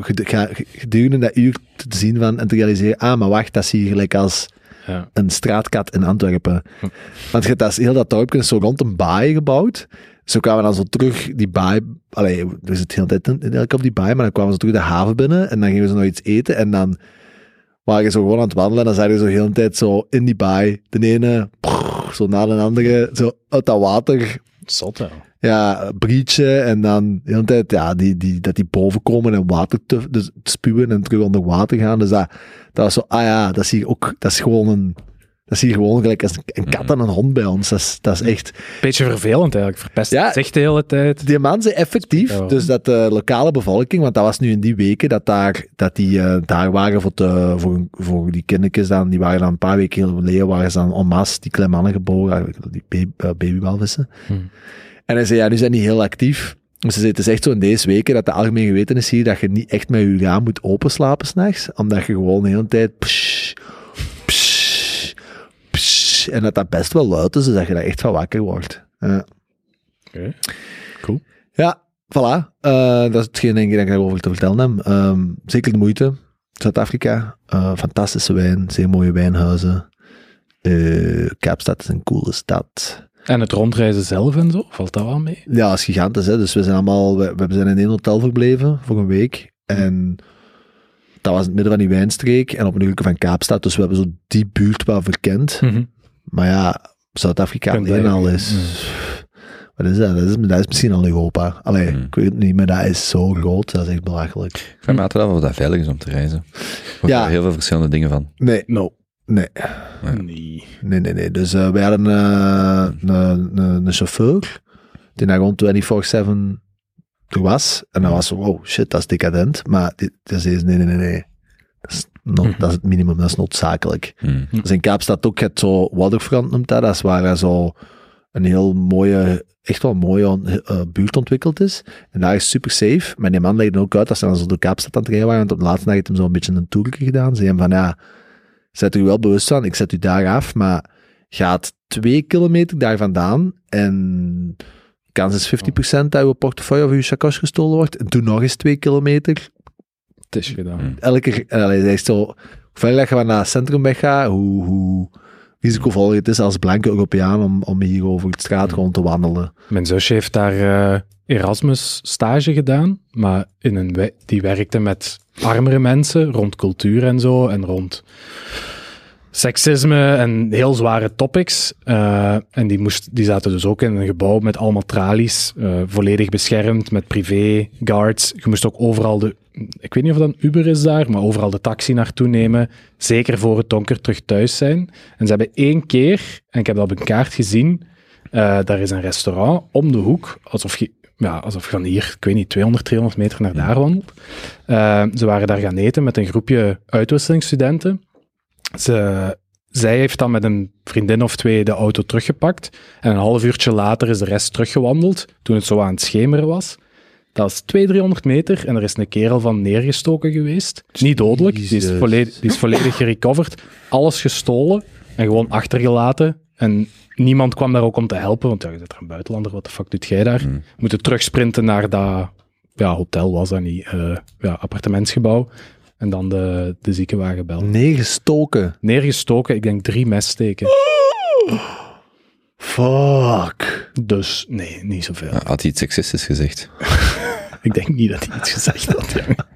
gedurende dat uur te zien van, en te realiseren, ah, maar wacht, dat is hier gelijk als Ja. een straatkat in Antwerpen. Want je- dat is heel dat dorpje is zo rond een baai gebouwd. Zo kwamen we dan zo terug die baai, allee, we zitten de hele tijd op die baai, maar dan kwamen ze terug de haven binnen en dan gingen ze nog iets eten en dan waren je zo gewoon aan het wandelen en dan zagen je zo heel de tijd zo in die baai, de ene prrr, zo na de andere, zo uit dat water, Zot, ja. breachen en dan de hele tijd, ja, die, die, dat die boven komen en water te, dus te spuwen en terug onder water gaan. Dus dat, dat was zo, ah ja, dat is hier ook, dat is gewoon een, dat is hier gewoon gelijk als een kat en een hond bij ons. Dat is, dat is echt, Beetje vervelend eigenlijk. Verpest Ja. het zicht de hele tijd. die man zei effectief, dus dat de lokale bevolking, want dat was nu in die weken dat, daar, dat die eh, daar waren voor, de, voor, voor die kindertjes dan, die waren dan een paar weken geleden, waren ze dan en masse die kleine mannen geboren, die baby, eh, babywalvissen. Hmm. En hij zei, ja, nu zijn die heel actief. Dus het is echt zo in deze weken dat de algemeen geweten is hier dat je niet echt met je raam moet openslapen s'nachts, omdat je gewoon de hele tijd psh, psh, psh, en dat dat best wel luid is, dus dat je daar echt van wakker wordt. Ja. Oké. Cool. Ja, voilà. Eh, dat is hetgeen denk ik dat ik daarover te vertellen heb. Ehm, zeker de moeite. Zuid-Afrika, eh, fantastische wijn, zeer mooie wijnhuizen. Eh, Kaapstad is een coole stad. En het rondreizen zelf en zo, valt dat wel mee? Ja, dat is gigantisch. Hè? Dus we zijn allemaal, we, we zijn in één hotel verbleven voor een week. En dat was in het midden van die wijnstreek en op een uur van Kaapstad. Dus we hebben zo die buurt wel verkend. Maar ja, Zuid-Afrika alleen al is... Wat is dat? Dat is, dat is misschien al Europa. Allee, Hmm. ik weet het niet, maar dat is zo groot. Dat is echt belachelijk. Ik vraag me altijd af of dat veilig is om te reizen. Ik Ja. heel veel verschillende dingen van. Nee, No. Nee, Nee. nee, nee. nee. Dus eh, wij hadden eh, een, een, een chauffeur die daar gewoon 24-7 er was. En dan was zo, wow, shit, dat is decadent. Maar dit, is nee, nee, nee, nee. Dat is, not- Mhm. dat is het minimum, dat is noodzakelijk. Hmm. Dus in Kaapstad ook het zo Waterfront noemt dat. Dat is waar zo een heel mooie, echt wel mooie eh, buurt ontwikkeld is. En daar is super safe. Maar die man legde ook uit dat ze dan zo door Kaapstad aan het rijden waren. Want op de laatste dag heeft hem zo een beetje een tour gedaan. Ze zeiden van ja, zet u wel bewust van, ik zet u daar af, maar gaat twee kilometer daar vandaan en kans is 50% dat uw portefeuille of uw chakos gestolen wordt. En doe nog eens twee kilometer Het is gedaan. Hmm. elke keer, allee, hij is zo, hoe verder je van naar het centrum weggaat, hoe, hoe risicovol het is als blanke Europeaan om, om hier over het straat gewoon te wandelen. Mijn zusje heeft daar eh, Erasmus stage gedaan, maar in een we- die werkte met armere mensen rond cultuur en zo en rond seksisme en heel zware topics. Eh, en die, moest, die zaten dus ook in een gebouw met allemaal tralies, eh, volledig beschermd, met privé guards. Je moest ook overal de, ik weet niet of dat een Uber is daar, maar overal de taxi naartoe nemen. Zeker voor het donker terug thuis zijn. En ze hebben één keer, en ik heb dat op een kaart gezien, eh, daar is een restaurant om de hoek, alsof je, ja, alsof je van hier, ik weet niet, 200, 300 meter naar daar wandelt. Eh, ze waren daar gaan eten met een groepje uitwisselingsstudenten. Ze, zij heeft dan met een vriendin of twee de auto teruggepakt. En een half uurtje later is de rest teruggewandeld, toen het zo aan het schemeren was. Dat is 200, 300 meter en er is een kerel van neergestoken geweest. Niet dodelijk, die is, volledig, die is volledig gerecoverd. Alles gestolen en gewoon achtergelaten. En niemand kwam daar ook om te helpen, want ja, je bent er een buitenlander, wat de fuck doet jij daar? Hmm. Moeten terugsprinten naar dat ja, hotel, was dat niet, eh, ja, appartementsgebouw. En dan de, de ziekenwagen bellen. Neergestoken. Neergestoken, ik denk drie messteken. Fuck. Dus nee, niet zoveel. Had hij iets seksistisch gezegd? Ik denk niet dat hij iets gezegd had. jongen.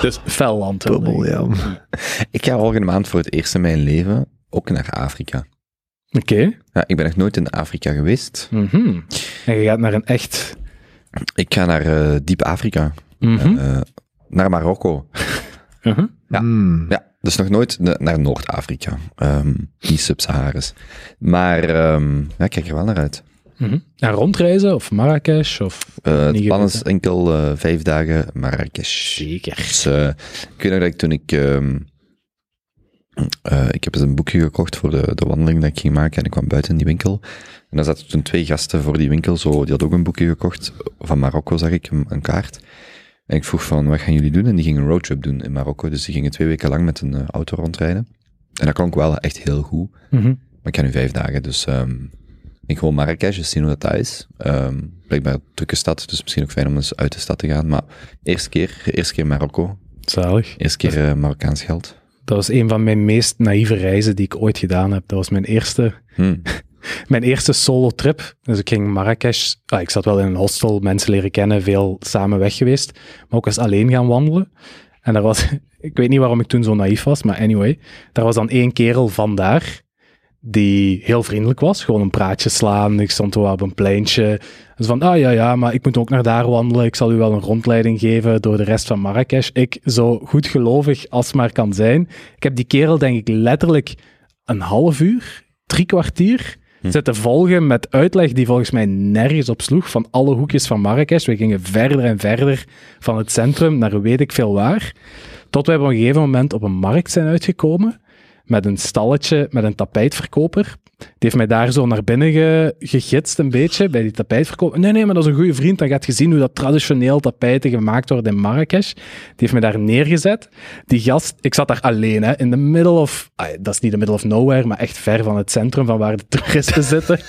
dus fel land. wel, Bubbel, denk ik. ja. Ik ga volgende maand voor het eerst in mijn leven ook naar Afrika. Oké. Ja, ik ben nog nooit in Afrika geweest. Mhm. En je gaat naar een echt... Ik ga naar eh, diep Afrika. Mhm. Eh, naar Marokko. Mhm. Ja. Mm. Ja, dus nog nooit na- naar Noord-Afrika. Ehm, niet Sub-Sahara's. Maar ehm, ja, ik kijk er wel naar uit. Mhm. En rondreizen of Marrakesh of... Eh, het plan is enkel eh, vijf dagen Marrakesh. Zeker. Dus, ik weet nog dat ik toen ik... ehm, eh, ik heb eens een boekje gekocht voor de, de wandeling dat ik ging maken en ik kwam buiten in die winkel. En daar zaten toen twee gasten voor die winkel, zo, die hadden ook een boekje gekocht. Van Marokko zag ik, een, een kaart. En ik vroeg van, wat gaan jullie doen? En die gingen een roadtrip doen in Marokko. Dus die gingen twee weken lang met een eh, auto rondrijden. En dat klonk wel echt heel goed. Mhm. Maar ik ga nu vijf dagen, dus ehm, ik wil Marrakesh, dus zien hoe dat daar is. Ehm, blijkbaar een drukke stad, dus misschien ook fijn om eens uit de stad te gaan. Maar eerste keer, eerste keer Marokko, Zalig. eerste keer eh, Marokkaans geld. Dat was een van mijn meest naïeve reizen die ik ooit gedaan heb. Dat was mijn eerste, Hm. mijn eerste solo-trip. Dus ik ging Marrakesh... Ah, ik zat wel in een hostel, mensen leren kennen, veel samen weg geweest. Maar ook eens alleen gaan wandelen. En daar was... Ik weet niet waarom ik toen zo naïef was, maar anyway. Daar was dan één kerel vandaar die heel vriendelijk was. Gewoon een praatje slaan. Ik stond wel op een pleintje. Dus van, ah ja, ja, maar ik moet ook naar daar wandelen. Ik zal u wel een rondleiding geven door de rest van Marrakesh. Ik, zo goedgelovig als maar kan zijn. Ik heb die kerel, denk ik, letterlijk een half uur, drie kwartier zitten volgen met uitleg die volgens mij nergens op sloeg van alle hoekjes van Marrakesh. We gingen verder en verder van het centrum naar weet ik veel waar. Tot we op een gegeven moment op een markt zijn uitgekomen met een stalletje met een tapijtverkoper. Die heeft mij daar zo naar binnen ge- een beetje, bij die tapijtverkoper. Nee, nee, maar dat is een goede vriend. Dan gaat je zien hoe dat traditioneel tapijten gemaakt worden in Marrakesh. Die heeft mij daar neergezet. Die gast, ik zat daar alleen, hè, in the middle of... dat is niet the middle of nowhere, maar echt ver van het centrum van waar de toeristen zitten.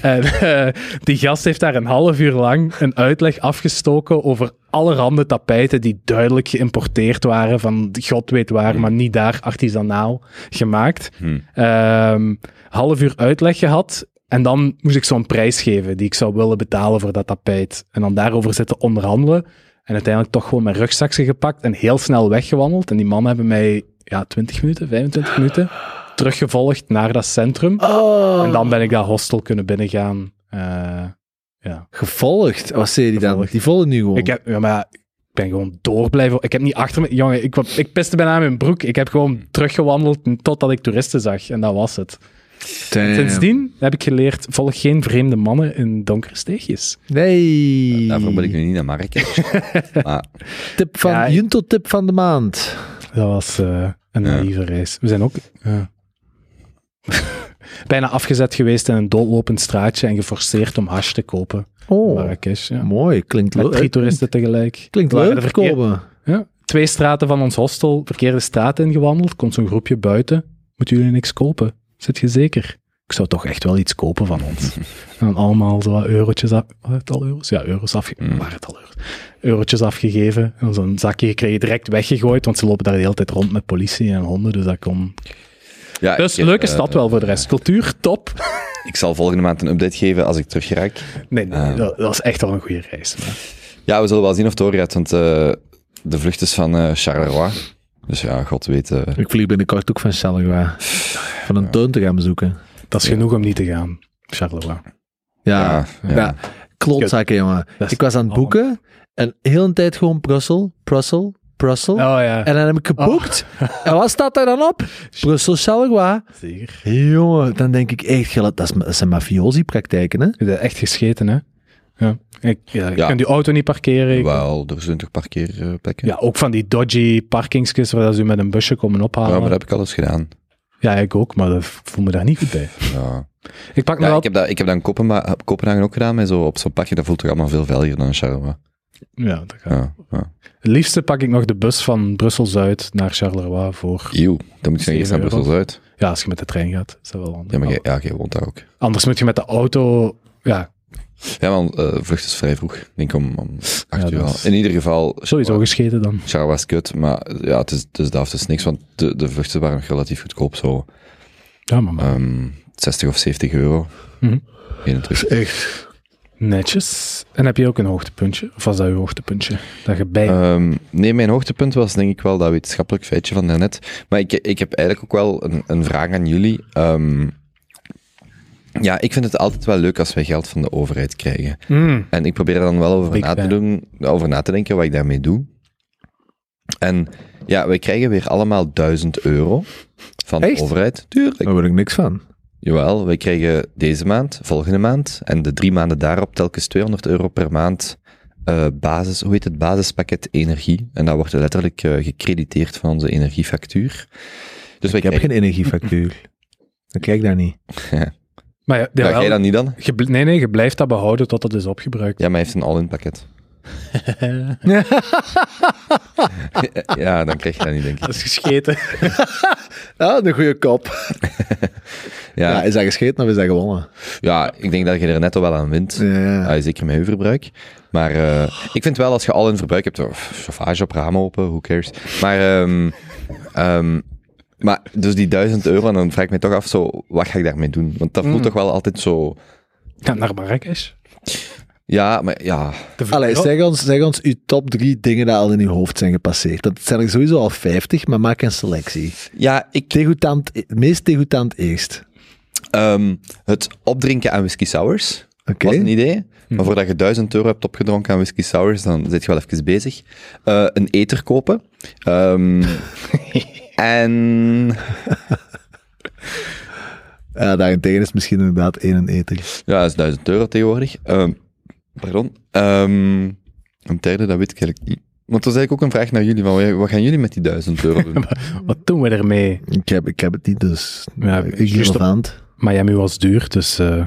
En eh, die gast heeft daar een half uur lang een uitleg afgestoken over allerhande tapijten die duidelijk geïmporteerd waren van god weet waar, maar niet daar artisanaal gemaakt. Hm. Ehm, half uur uitleg gehad. En dan moest ik zo'n prijs geven die ik zou willen betalen voor dat tapijt. En dan daarover zitten onderhandelen. En uiteindelijk toch gewoon mijn rugzakje gepakt en heel snel weggewandeld. En die mannen hebben mij ja, 20 minuten, 25 minuten teruggevolgd naar dat centrum. Oh. En dan ben ik dat hostel kunnen binnengaan. Eh, ja. Gevolgd. Wat zei die dan? Die volgen nu gewoon. Ik, heb, ja, maar ik ben gewoon door blijven. Ik heb niet achter me. Jongen, ik, ik piste bijna in mijn broek. Ik heb gewoon teruggewandeld totdat ik toeristen zag. En dat was het. Damn. Sindsdien heb ik geleerd: volg geen vreemde mannen in donkere steegjes. Nee. Daarvoor ben ik nu niet naar Marrakesh. maar Tip van, Ja, Junto-tip van de maand. Dat was eh, een Ja. naïeve reis. We zijn ook. Bijna afgezet geweest in een doodlopend straatje en geforceerd om hash te kopen. Oh, Marrakesh. Ja. mooi. Klinkt Met leuk. drie toeristen tegelijk. Klinkt leuk, Kobe. Ja. Twee straten van ons hostel, verkeerde straat ingewandeld. Komt zo'n groepje buiten. Moeten jullie niks kopen? Zit je zeker? Ik zou toch echt wel iets kopen van ons. en dan allemaal zo wat eurotjes af... Waren het al euro's? Ja, euro's afgegeven. Mm. Waren het al euro's? Eurotjes afgegeven. En zo'n zakje gekregen, direct weggegooid. Want ze lopen daar de hele tijd rond met politie en honden. Dus dat kon... ja, Dus ik, leuke eh, stad wel voor de rest. Cultuur, top. Ik zal volgende maand een update geven als ik terug geraak. Nee, nee, Ah. dat, dat was echt wel een goede reis. maar- Ja, we zullen wel zien of het doorgaat, want eh, de vlucht is van eh, Charleroi. Dus ja, god weet. eh, Ik vlieg binnenkort ook van Charleroi. Van een toon te gaan bezoeken. Dat is genoeg om niet te gaan. Charleroi. Ja, ja, ja. jongen. Is Ik was aan het boeken en heel een tijd gewoon Brussel, Brussel, Brussel. Oh ja, En dan heb ik geboekt. En wat staat daar dan op? Brussel, Charleroi. zeker. Jongen, dan denk ik echt, dat, is, dat zijn mafiosi-praktijken, hè? Je bent echt gescheten, hè? Ja. Ik, ja, Ja. kunt je auto niet parkeren. Ik- Wel, er zijn toch parkeerplekken? Ja, ook van die dodgy parkingsjes waar ze u met een busje komen ophalen. Ja, maar dat heb ik al eens gedaan. Ja, ik ook, maar dat voel me daar niet goed bij. Ja. Ik pak Ja, wel... ik, heb dat, ik heb dat in Kopenha- Kopenhagen ook gedaan, met zo, op zo'n parkje, dat voelt toch allemaal veel veiliger dan in Charleroi. Ja, dat gaat. Ja, ja. Het liefste pak ik nog de bus van Brussel-Zuid naar Charleroi voor... Eeuw, dan moet je eerst naar Zeven Brussel uit. Ja, als je met de trein gaat, is dat wel handig. Ja, maar jij, ja, jij woont daar ook. Anders moet je met de auto... Ja, Ja, want eh vlucht is vrij vroeg. Ik denk om, om acht Ja, uur is- In ieder geval, sowieso gescheten dan. Charleroi is kut, maar ja, het is, het is, dat is niks, want de, de vluchten waren nog relatief goedkoop, zo Ja, maar, maar ehm 60 of 70 euro. Terug. Echt. Netjes. En heb je ook een hoogtepuntje? Of was dat je hoogtepuntje? Dat je bij... Ehm, nee, mijn hoogtepunt was denk ik wel dat wetenschappelijk feitje van daarnet. Maar ik, ik heb eigenlijk ook wel een, een vraag aan jullie. Ehm, ja, ik vind het altijd wel leuk als wij geld van de overheid krijgen. Mm. En ik probeer er dan wel over Big na, te doen, over na te denken wat ik daarmee doe. En ja, wij krijgen weer allemaal 1000 euro van Echt? de overheid. Tuurlijk. Daar word ik niks van. Jawel, wij krijgen deze maand, volgende maand en de drie maanden daarop telkens 200 euro per maand eh, basis, hoe heet het, basispakket energie. En dat wordt letterlijk eh, gecrediteerd van onze energiefactuur. Dus wij Ik heb krijgen, geen energiefactuur. Dan krijg ik daar niet. Maar ja, jawel, jij dan niet dan? nee, nee, je blijft dat behouden tot het is opgebruikt. Ja, maar hij heeft een all-in pakket. ja, dan krijg je dat niet, denk ik. Dat is gescheten. Ja, een goede kop. Ja. Ja, is dat gescheten of is dat gewonnen? ja, ik denk dat je er netto wel aan wint. Ja, ja. Zeker met uw verbruik. Maar eh, ik vind wel, als je al in verbruik hebt, of chauffage op ramen open, who cares. Maar, ehm, ehm, maar dus die 1000 euro, en dan vraag ik me toch af, zo, wat ga ik daarmee doen? Want dat voelt Mm. toch wel altijd zo... Ga naar Marrakesh. Ja, maar ja, Allee, zeg ons, zeg ons uw top drie dingen die al in uw hoofd zijn gepasseerd. Dat zijn er sowieso al 50, maar maak een selectie. ja ik, Degoutant, meest degoutant eerst. ehm, het opdrinken aan whisky sours Oké. was een idee. Maar voordat je 1000 euro hebt opgedronken aan whisky sours, dan zit je wel even bezig. Eh, een eter kopen. Ehm, en Ja, daarentegen is misschien inderdaad één en eter. Ja, dat is 1000 euro tegenwoordig. Ehm, pardon. Ehm, een derde, dat weet ik eigenlijk niet. Want dat is eigenlijk ook een vraag naar jullie. Van, wat gaan jullie met die 1000 euro doen? Wat doen we ermee? Ik heb, ik heb het niet, dus Ja, ik. Miami was duur, dus eh,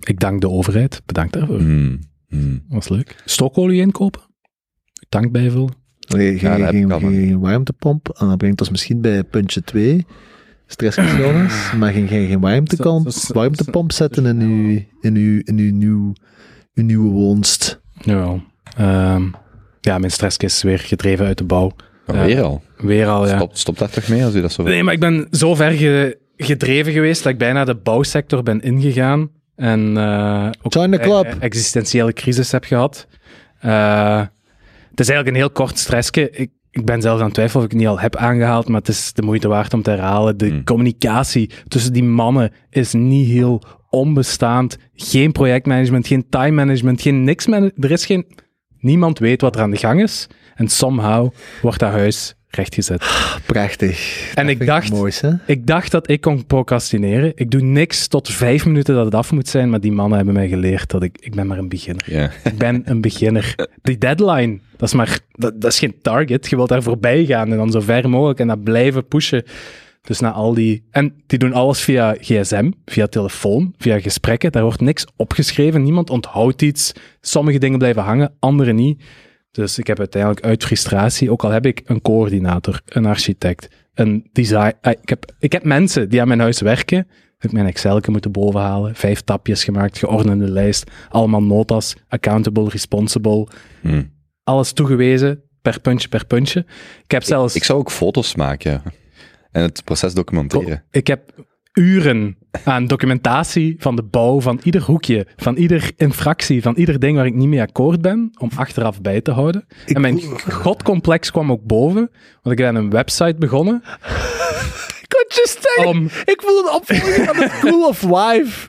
ik dank de overheid. Bedankt daarvoor. Hmm. was leuk. Stookolie inkopen. Dank bijvullen. Geen, Ja, dat heb geen, geen, geen warmtepomp. En dat brengt ons misschien bij puntje 2. Stressgevoelens. maar geen, geen, geen warmtepomp, warmtepomp zetten in uw, in uw, in uw, nieuw, uw nieuwe woonst. Jawel. Ehm, ja, mijn stresskist is weer gedreven uit de bouw. Ja. weer al. Weer al, ja. Stop, stop daar toch mee als u dat zo... Nee, maar ik ben zo ver ge- gedreven geweest dat ik bijna de bouwsector ben ingegaan. En eh ook Join the een club. e- existentiële crisis heb gehad. Eh, het is eigenlijk een heel kort stressje. Ik, ik ben zelf aan het twijfelen of ik het niet al heb aangehaald, maar het is de moeite waard om te herhalen. De Hmm. communicatie tussen die mannen is niet heel onbestaand. Geen projectmanagement, geen time management, geen niks. man- Er is geen... Niemand weet wat er aan de gang is. En somehow wordt dat huis rechtgezet. Prachtig. En ik dacht-? Ik dacht dat ik kon procrastineren. Ik doe niks tot vijf minuten dat het af moet zijn, maar die mannen hebben mij geleerd dat ik, ik ben maar een beginner. Ja. Ik ben een beginner. Die deadline, dat is maar, dat, dat is geen target. Je wilt daar voorbij gaan en dan zo ver mogelijk en dat blijven pushen. Dus na al die, en die doen alles via gsm, via telefoon, via gesprekken. Daar wordt niks opgeschreven. Niemand onthoudt iets. Sommige dingen blijven hangen, andere niet. Dus ik heb uiteindelijk uit frustratie, ook al heb ik een coördinator, een architect, een design. eh, Ik heb, ik heb mensen die aan mijn huis werken. Heb ik mijn Excel moeten bovenhalen. Vijf tapjes gemaakt, geordende lijst. Allemaal notas, accountable, responsible. Hmm. Alles toegewezen, per puntje, per puntje. Ik heb zelfs... Ik zou ook foto's maken. En het proces documenteren. Ik heb uren aan documentatie van de bouw van ieder hoekje, van ieder infractie, van ieder ding waar ik niet mee akkoord ben, om achteraf bij te houden. en mijn godcomplex kwam ook boven, want ik ben een website begonnen. Ik wou just zeggen, ik voel een opvolging van de School of Wife.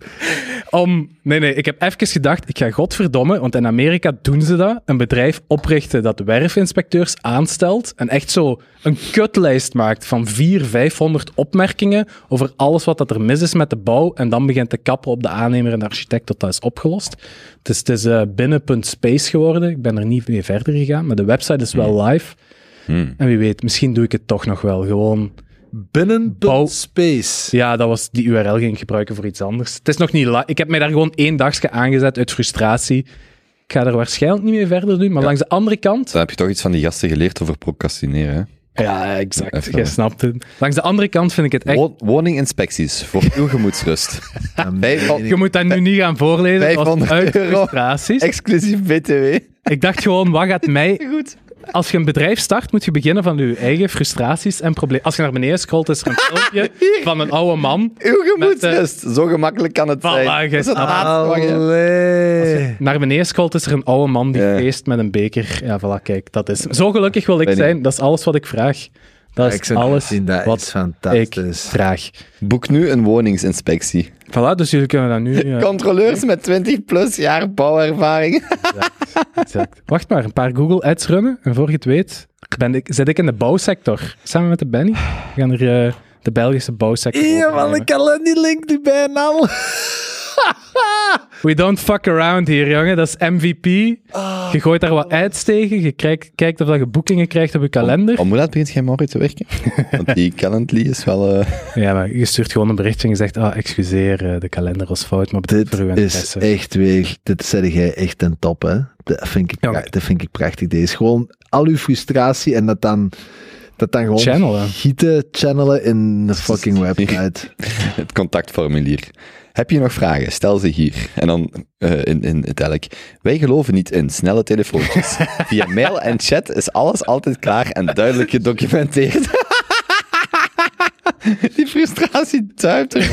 Om, nee, nee, ik heb even gedacht, ik ga godverdomme, want in Amerika doen ze dat, een bedrijf oprichten dat werfinspecteurs aanstelt en echt zo een kutlijst maakt van 400, 500 opmerkingen over alles wat dat er mis is met de bouw en dan begint te kappen op de aannemer en de architect tot dat is opgelost. Het is, het is eh, binnen.space geworden, ik ben er niet mee verder gegaan, maar de website is wel live. Hmm. En wie weet, misschien doe ik het toch nog wel, gewoon... Binnen Bouw- Space. Ja, dat was die URL ging ik gebruiken voor iets anders. Het is nog niet la- Ik heb mij daar gewoon één dagje aangezet uit frustratie. Ik ga er waarschijnlijk niet mee verder doen, maar langs de andere kant... Dan heb je toch iets van die gasten geleerd over procrastineren. Hè? Ja, exact. Je snapt het. Langs de andere kant vind ik het echt... Wo- Woninginspecties voor uw gemoedsrust. Vijf- Je moet dat nu niet gaan voorlezen. Het was 500 uit frustraties. Exclusief BTW. Ik dacht gewoon, wat gaat mij... Goed. Als je een bedrijf start, moet je beginnen van je eigen frustraties en problemen. Als je naar beneden scrolt, is er een filmpje van een oude man. Uw gemoedsrust. Zo gemakkelijk kan het Voilà, zijn. jij Dat is het je-. Naar beneden scrolt, is er een oude man die feest met een beker. Ja, voilà, kijk, dat is... Zo gelukkig wil ik Ben ik. zijn. Dat is alles wat ik vraag. Dat is alles zien, dat wat is ik fantastisch. vraag. Boek nu een woningsinspectie. Voilà, dus jullie kunnen dat nu... eh, Controleurs met 20 plus jaar bouwervaring. exact. Wacht maar, een paar Google Ads runnen. En voor je het weet, ben ik, zit ik in de bouwsector. Samen met de Benny. We gaan er eh, de Belgische bouwsector Ja, man, ik kan die link nu bijna al. We don't fuck around hier, jongen. Dat is MVP. Je gooit daar wat ads tegen. Je kijkt, kijkt of dat je boekingen krijgt op je kalender. Om hoe laat begint jij morgen te werken? Want die Calendly is wel... eh, Ja, maar je stuurt gewoon een berichtje en je zegt, ah, excuseer, eh, de kalender was fout, maar bedankt Dit voor uw is interesse. echt weer, dit zeg jij echt een top, hè. Dat vind ik, Ja, dat vind ik prachtig. Deze is gewoon al uw frustratie en dat dan, dat dan gewoon Channelen. gieten, channelen in de fucking website. het contactformulier. Heb je nog vragen? Stel ze hier. En dan eh, in, in het elk. Wij geloven niet in snelle telefoontjes. Via mail en chat is alles altijd klaar en duidelijk gedocumenteerd. Die frustratie duipt er.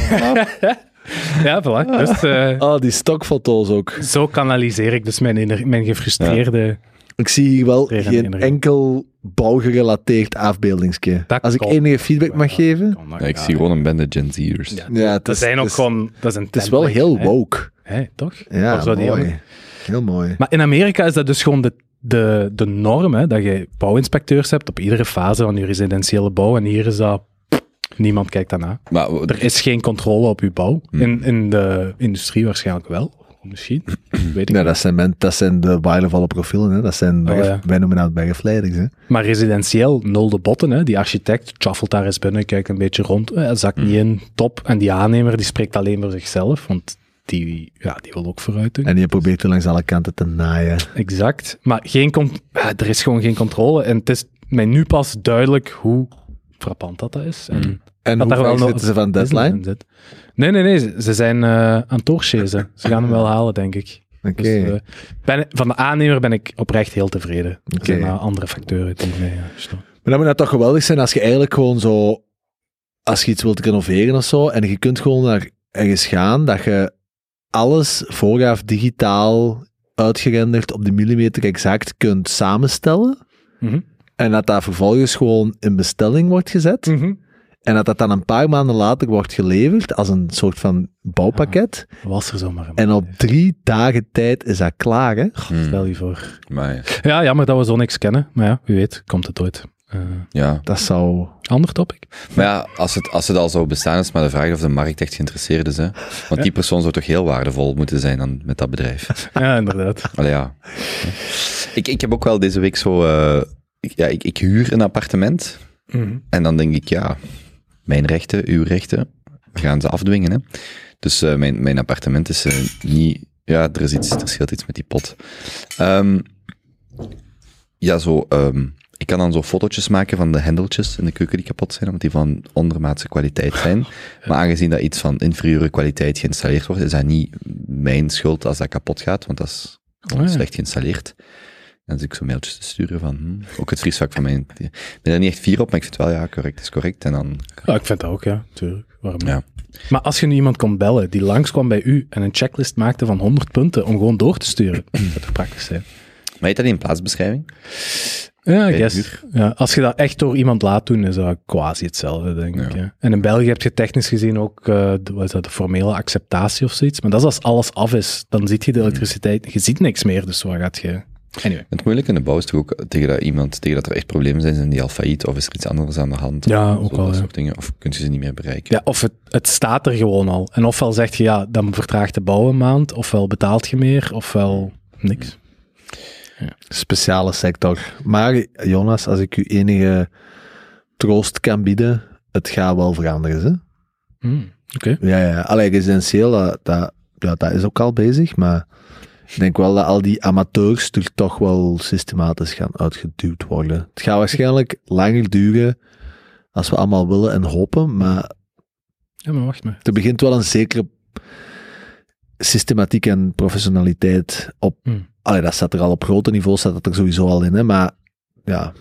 Ja, voilà. Dus eh, Oh, die stokfoto's ook. zo kanaliseer ik dus mijn, mijn gefrustreerde... Ik zie hier wel geen energie. enkel bouwgerelateerd afbeeldingsje. Dat Als ik kan. enige feedback mag geven. Ja, ik ja. zie gewoon een bende Gen Z'ers. Ja, Ja, het dat is, zijn ook gewoon... Dat is, een Het is wel heel woke. Hè, toch? Ja, Of zo die mooi. Heel mooi. Maar in Amerika is dat dus gewoon de, de, de norm, hè, dat je bouwinspecteurs hebt op iedere fase van je residentiële bouw. En hier is dat... pff, Niemand kijkt daarna. Maar Er is geen controle op je bouw. Hmm. In, in de industrie waarschijnlijk wel. Misschien. Weet ik niet. dat zijn, men, dat zijn de waardevolle profielen. Hè. Dat zijn Oh, ja. Wij noemen dat bergafleiders. Hè. Maar residentieel, nul de botten. Hè. Die architect chaffelt daar eens binnen, kijkt een beetje rond. Eh, zakt niet Hmm. in, top. En die aannemer die spreekt alleen voor zichzelf. Want die, ja, die wil ook vooruit doen. En je probeert er langs alle kanten te naaien. Exact. Maar geen ja, er is gewoon geen controle. En het is mij nu pas duidelijk hoe frappant dat, dat is. En En Dat hoe daar wel zitten ze van deadline? Nee, nee, nee. Ze, zijn eh, aan het doorchasen. Ze gaan hem wel halen, denk ik. Oké. Dus, eh, van de aannemer ben ik oprecht heel tevreden. Er Oké. zijn andere factoren die mee uh, storen. Maar dan moet dat toch geweldig zijn als je eigenlijk gewoon zo... Als je iets wilt renoveren of zo, en je kunt gewoon naar ergens gaan, dat je alles vooraf digitaal uitgerenderd op de millimeter exact kunt samenstellen. Mhm. En dat dat vervolgens gewoon in bestelling wordt gezet. En dat dat dan een paar maanden later wordt geleverd als een soort van bouwpakket. Was er zomaar een En op drie dagen tijd is dat klaar, hè? Hmm. Stel je voor. Maar ja. Ja, jammer dat we zo niks kennen. Maar ja, wie weet, komt het ooit. Eh, ja. Dat zou... ander topic? Maar ja, als het, als het al zou bestaan, is maar de vraag of de markt echt geïnteresseerd is. Hè? Want die persoon zou toch heel waardevol moeten zijn dan met dat bedrijf. Ja, inderdaad. Allee, ja. Ik, ik heb ook wel deze week zo... eh, ik, ja, ik, ik huur een appartement. Mhm. En dan denk ik, ja, mijn rechten, uw rechten, we gaan ze afdwingen. Hè? Dus eh, mijn, mijn appartement is eh, niet... Ja, er, is iets, er scheelt iets met die pot. Ehm, ja, zo... ehm, ik kan dan zo fotootjes maken van de hendeltjes in de keuken die kapot zijn, omdat die van ondermaatse kwaliteit zijn. Maar aangezien dat iets van inferieure kwaliteit geïnstalleerd wordt, is dat niet mijn schuld als dat kapot gaat, want dat is Oh slecht geïnstalleerd. En dus ik zo mailtjes te sturen van, hm, ook het vriesvak van mij. Ik ben er niet echt fier op, maar ik vind het wel, ja, correct is correct. En dan, Ja, ik vind dat ook, ja, tuurlijk. Waarom ja. Maar als je nu iemand kon bellen die langskwam bij u en een checklist maakte van 100 punten om gewoon door te sturen, dat zou praktisch zijn? Maar heet dat niet een plaatsbeschrijving? Ja, guess. Ja, als je dat echt door iemand laat doen, is dat quasi hetzelfde, denk ik. Ja. En in België heb je technisch gezien ook eh, de, wat is dat, de formele acceptatie of zoiets. Maar dat is als alles af is, dan ziet je de elektriciteit, je ziet niks meer, dus waar gaat je... Anyway. Het moeilijke in de bouw is toch ook tegen dat iemand, tegen dat er echt problemen zijn, zijn die al failliet of is er iets anders aan de hand? Ja, ook Dat ja. soort dingen. Of kun je ze niet meer bereiken? Ja, of het, het staat er gewoon al. En ofwel zeg je, ja, dan vertraagt de bouw een maand, ofwel betaalt je meer, ofwel niks. Speciale sector. Maar Jonas, als ik u enige troost kan bieden, het gaat wel veranderen. Hè? Hmm, Oké. Ja, ja. Allee, residentieel, dat, dat, ja, dat is ook al bezig, maar ik denk wel dat al die amateurs er toch wel systematisch gaan uitgeduwd worden. Het gaat waarschijnlijk langer duren als we allemaal willen en hopen, maar Ja, maar wacht maar. er begint wel een zekere systematiek en professionaliteit op. Allee, dat staat er al op grote niveau, staat dat er sowieso al in, hè, maar ja,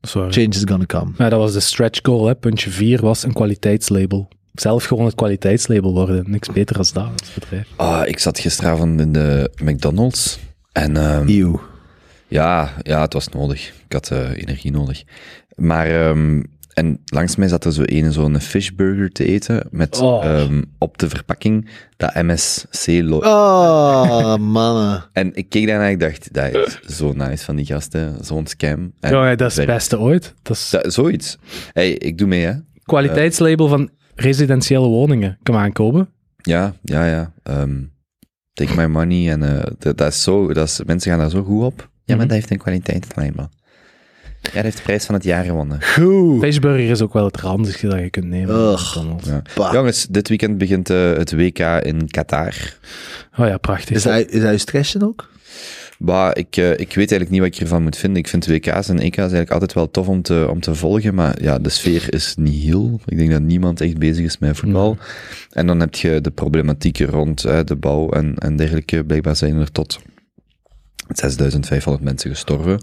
waar. change is gonna come. Ja, dat was de stretch goal. Hè. Puntje 4 was een kwaliteitslabel. Zelf gewoon het kwaliteitslabel worden. Niks beter als dat als bedrijf. Ah, ik zat gisteravond in de McDonald's en ehm, Eeuw. ja, ja, het was nodig. Ik had eh, energie nodig. Maar, ehm, en langs mij zat er zo een zo'n fishburger te eten met Oh. ehm, op de verpakking dat MSC-logo. Oh, mannen. En ik keek daarna en ik dacht, dat is zo nice van die gasten, zo'n scam. En Ja, ja, dat is het beste ooit. Dat is Dat- zoiets. Hey, ik doe mee, hè. kwaliteitslabel van residentiële woningen. Kom aankomen. Ja, ja, ja. Ehm, take my money. En eh, dat, dat is zo, dat is, mensen gaan daar zo goed op. Ja, maar Mhm. dat heeft een kwaliteitslabel. Ja, dat heeft de prijs van het jaar gewonnen. Goed. Fishburger is ook wel het ranzigste dat je kunt nemen. Ja. Jongens, dit weekend begint eh, het WK in Qatar. Oh ja, prachtig. Is dat, is dat je stressje ook? Bah, ik, eh, ik weet eigenlijk niet wat ik ervan moet vinden. Ik vind WK's en EK's eigenlijk altijd wel tof om te, om te volgen, maar ja, de sfeer is niet heel. Ik denk dat niemand echt bezig is met voetbal. En dan heb je de problematieken rond hè, de bouw en, en dergelijke. Blijkbaar zijn er tot 6500 mensen gestorven.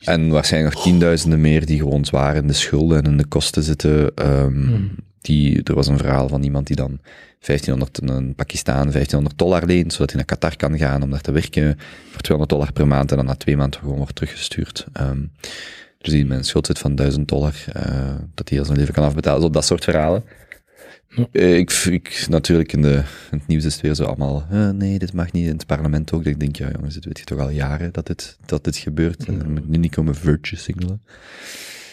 En waarschijnlijk nog tienduizenden meer die gewoon zwaar in de schulden en in de kosten zitten. Ehm, die, er was een verhaal van iemand die dan 1500 in een Pakistan 1500 dollar leent, zodat hij naar Qatar kan gaan om daar te werken voor 200 dollar per maand en dan na twee maanden gewoon wordt teruggestuurd. Ehm, dus die met een schuld zit van 1000 dollar, eh, dat hij heel zijn leven kan afbetalen. Zo dat soort verhalen. Ja. Eh, ik, ik, natuurlijk in, de, in het nieuws is het weer zo allemaal, eh, nee, dit mag niet, in het parlement ook. Dat ik denk, ja jongens, dit weet je toch al jaren dat dit, dat dit gebeurt. En moet nu niet komen virtue signalen.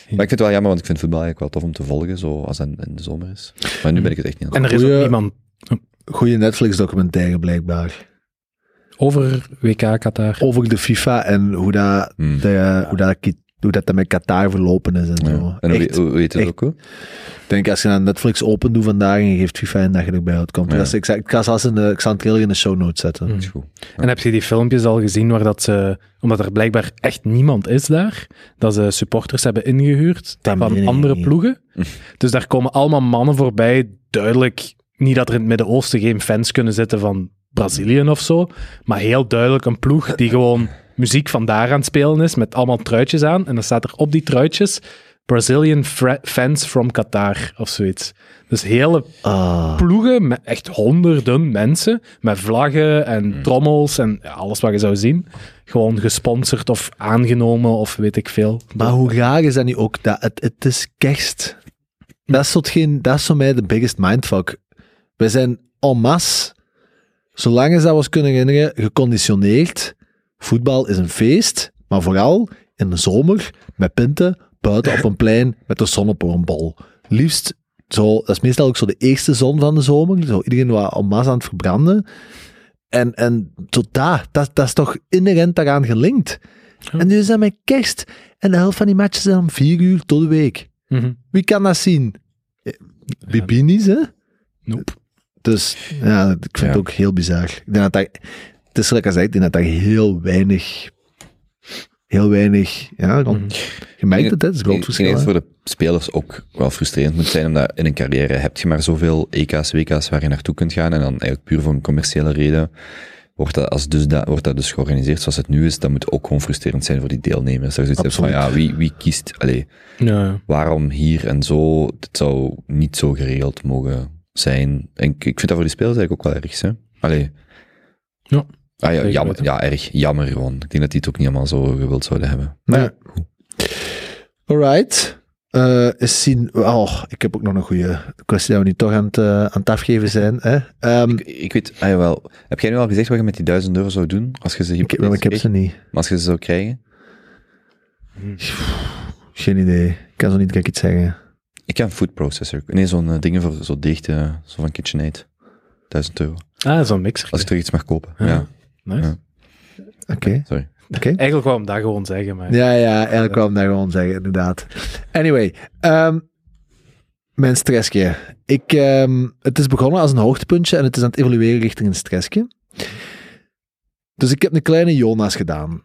Maar ik vind het wel jammer, want ik vind voetbal eigenlijk wel tof om te volgen, zo als het in de zomer is. Maar nu ben ik het echt niet aan En het er is ook Goeie- niemand Goede Netflix-documentaire blijkbaar. over WK Qatar. Over de FIFA en hoe dat, Hmm. de, hoe dat, hoe dat met Qatar verlopen is en Ja. zo. En hoe, Echt, hoe, hoe heet het echt. ook? hoor? Ik denk als je naar Netflix open doet vandaag en je geeft FIFA in, dat je erbij uitkomt. Ja. Dat is, ik, zal- ik ga zelfs in de, ik zal een trailer in de show notes zetten. Is goed. En heb je die filmpjes al gezien waar dat ze, omdat er blijkbaar echt niemand is daar, dat ze supporters hebben ingehuurd Dat van andere ploegen? Dus daar komen allemaal mannen voorbij, duidelijk, niet dat er in het Midden-Oosten geen fans kunnen zitten van Brazilië of zo, maar heel duidelijk een ploeg die gewoon muziek van daar aan het spelen is, met allemaal truitjes aan. En dan staat er op die truitjes Brazilian fans from Qatar of zoiets. Dus hele Ah. ploegen met echt honderden mensen, met vlaggen en trommels en ja, alles wat je zou zien. Gewoon gesponsord of aangenomen of weet ik veel. Maar hoe raar is dat nu ook? Dat het, het is kerst. Dat is, tot geen, dat is voor mij de biggest mindfuck. We zijn en masse, zolang als dat we ons kunnen herinneren, geconditioneerd. Voetbal is een feest, maar vooral in de zomer, met pinten, buiten op een plein, met de zon op een bol. Liefst zo, dat is meestal ook zo de eerste zon van de zomer, zo iedereen wat en masse aan het verbranden. En, en tot daar, dat, dat is toch inherent daaraan gelinkt. En nu is dat met kerst. En de helft van die matches zijn om vier uur tot de week. Mhm. Wie kan dat zien? Eh, Bibinis, hè? Nope. Dus ja, ik vind Ja. het ook heel bizar. Ik denk dat dat, het is gelijk als ik denk dat daar heel weinig, heel weinig, ja, Mhm. je merkt het, hè, het is groot Ik verschil. denk dat voor de spelers ook wel frustrerend moet zijn, omdat in een carrière heb je maar zoveel EK's, WK's waar je naartoe kunt gaan, en dan eigenlijk puur voor een commerciële reden wordt dat, als dus dat, wordt dat dus georganiseerd zoals het nu is, dat moet ook gewoon frustrerend zijn voor die deelnemers. Dat je zoiets van, ja, wie, wie kiest, allee, Ja. waarom hier en zo, het zou niet zo geregeld mogen zijn. En ik, ik vind dat voor die spelers eigenlijk ook wel erg, hè. Allee. Ja, Ah, ja, jammer, ja, erg jammer gewoon. Ik denk dat die het ook niet allemaal zo gewild zouden hebben. Nee. Alright. Eh eens zien. Oh, ik heb ook nog een goede kwestie dat we nu toch aan het, eh, aan het afgeven zijn. Hè? Ehm, Ik, ik weet, ah, jawel. Heb jij nu al gezegd wat je met die duizend euro zou doen? Als je ze ik, heb- hypothetisch ik heb ze niet. Maar als je ze zou krijgen? Geen idee. Ik kan zo niet direct iets zeggen. Ik heb een food processor. Nee, zo'n eh, dingen voor zo deeg, eh, zo van KitchenAid. Duizend euro. Ah, zo'n mixer. Als ik terug iets mag kopen. Ja. Ja, Nice. Ja. Oké. sorry. Oké. Eigenlijk wou ik dat gewoon zeggen, maar... Ja, ja, eigenlijk kwam ik dat gewoon zeggen, inderdaad. Anyway, ehm, mijn stressje. Ik, ehm, het is begonnen als een hoogtepuntje en het is aan het evolueren richting een stressje. Dus ik heb een kleine Jonas gedaan.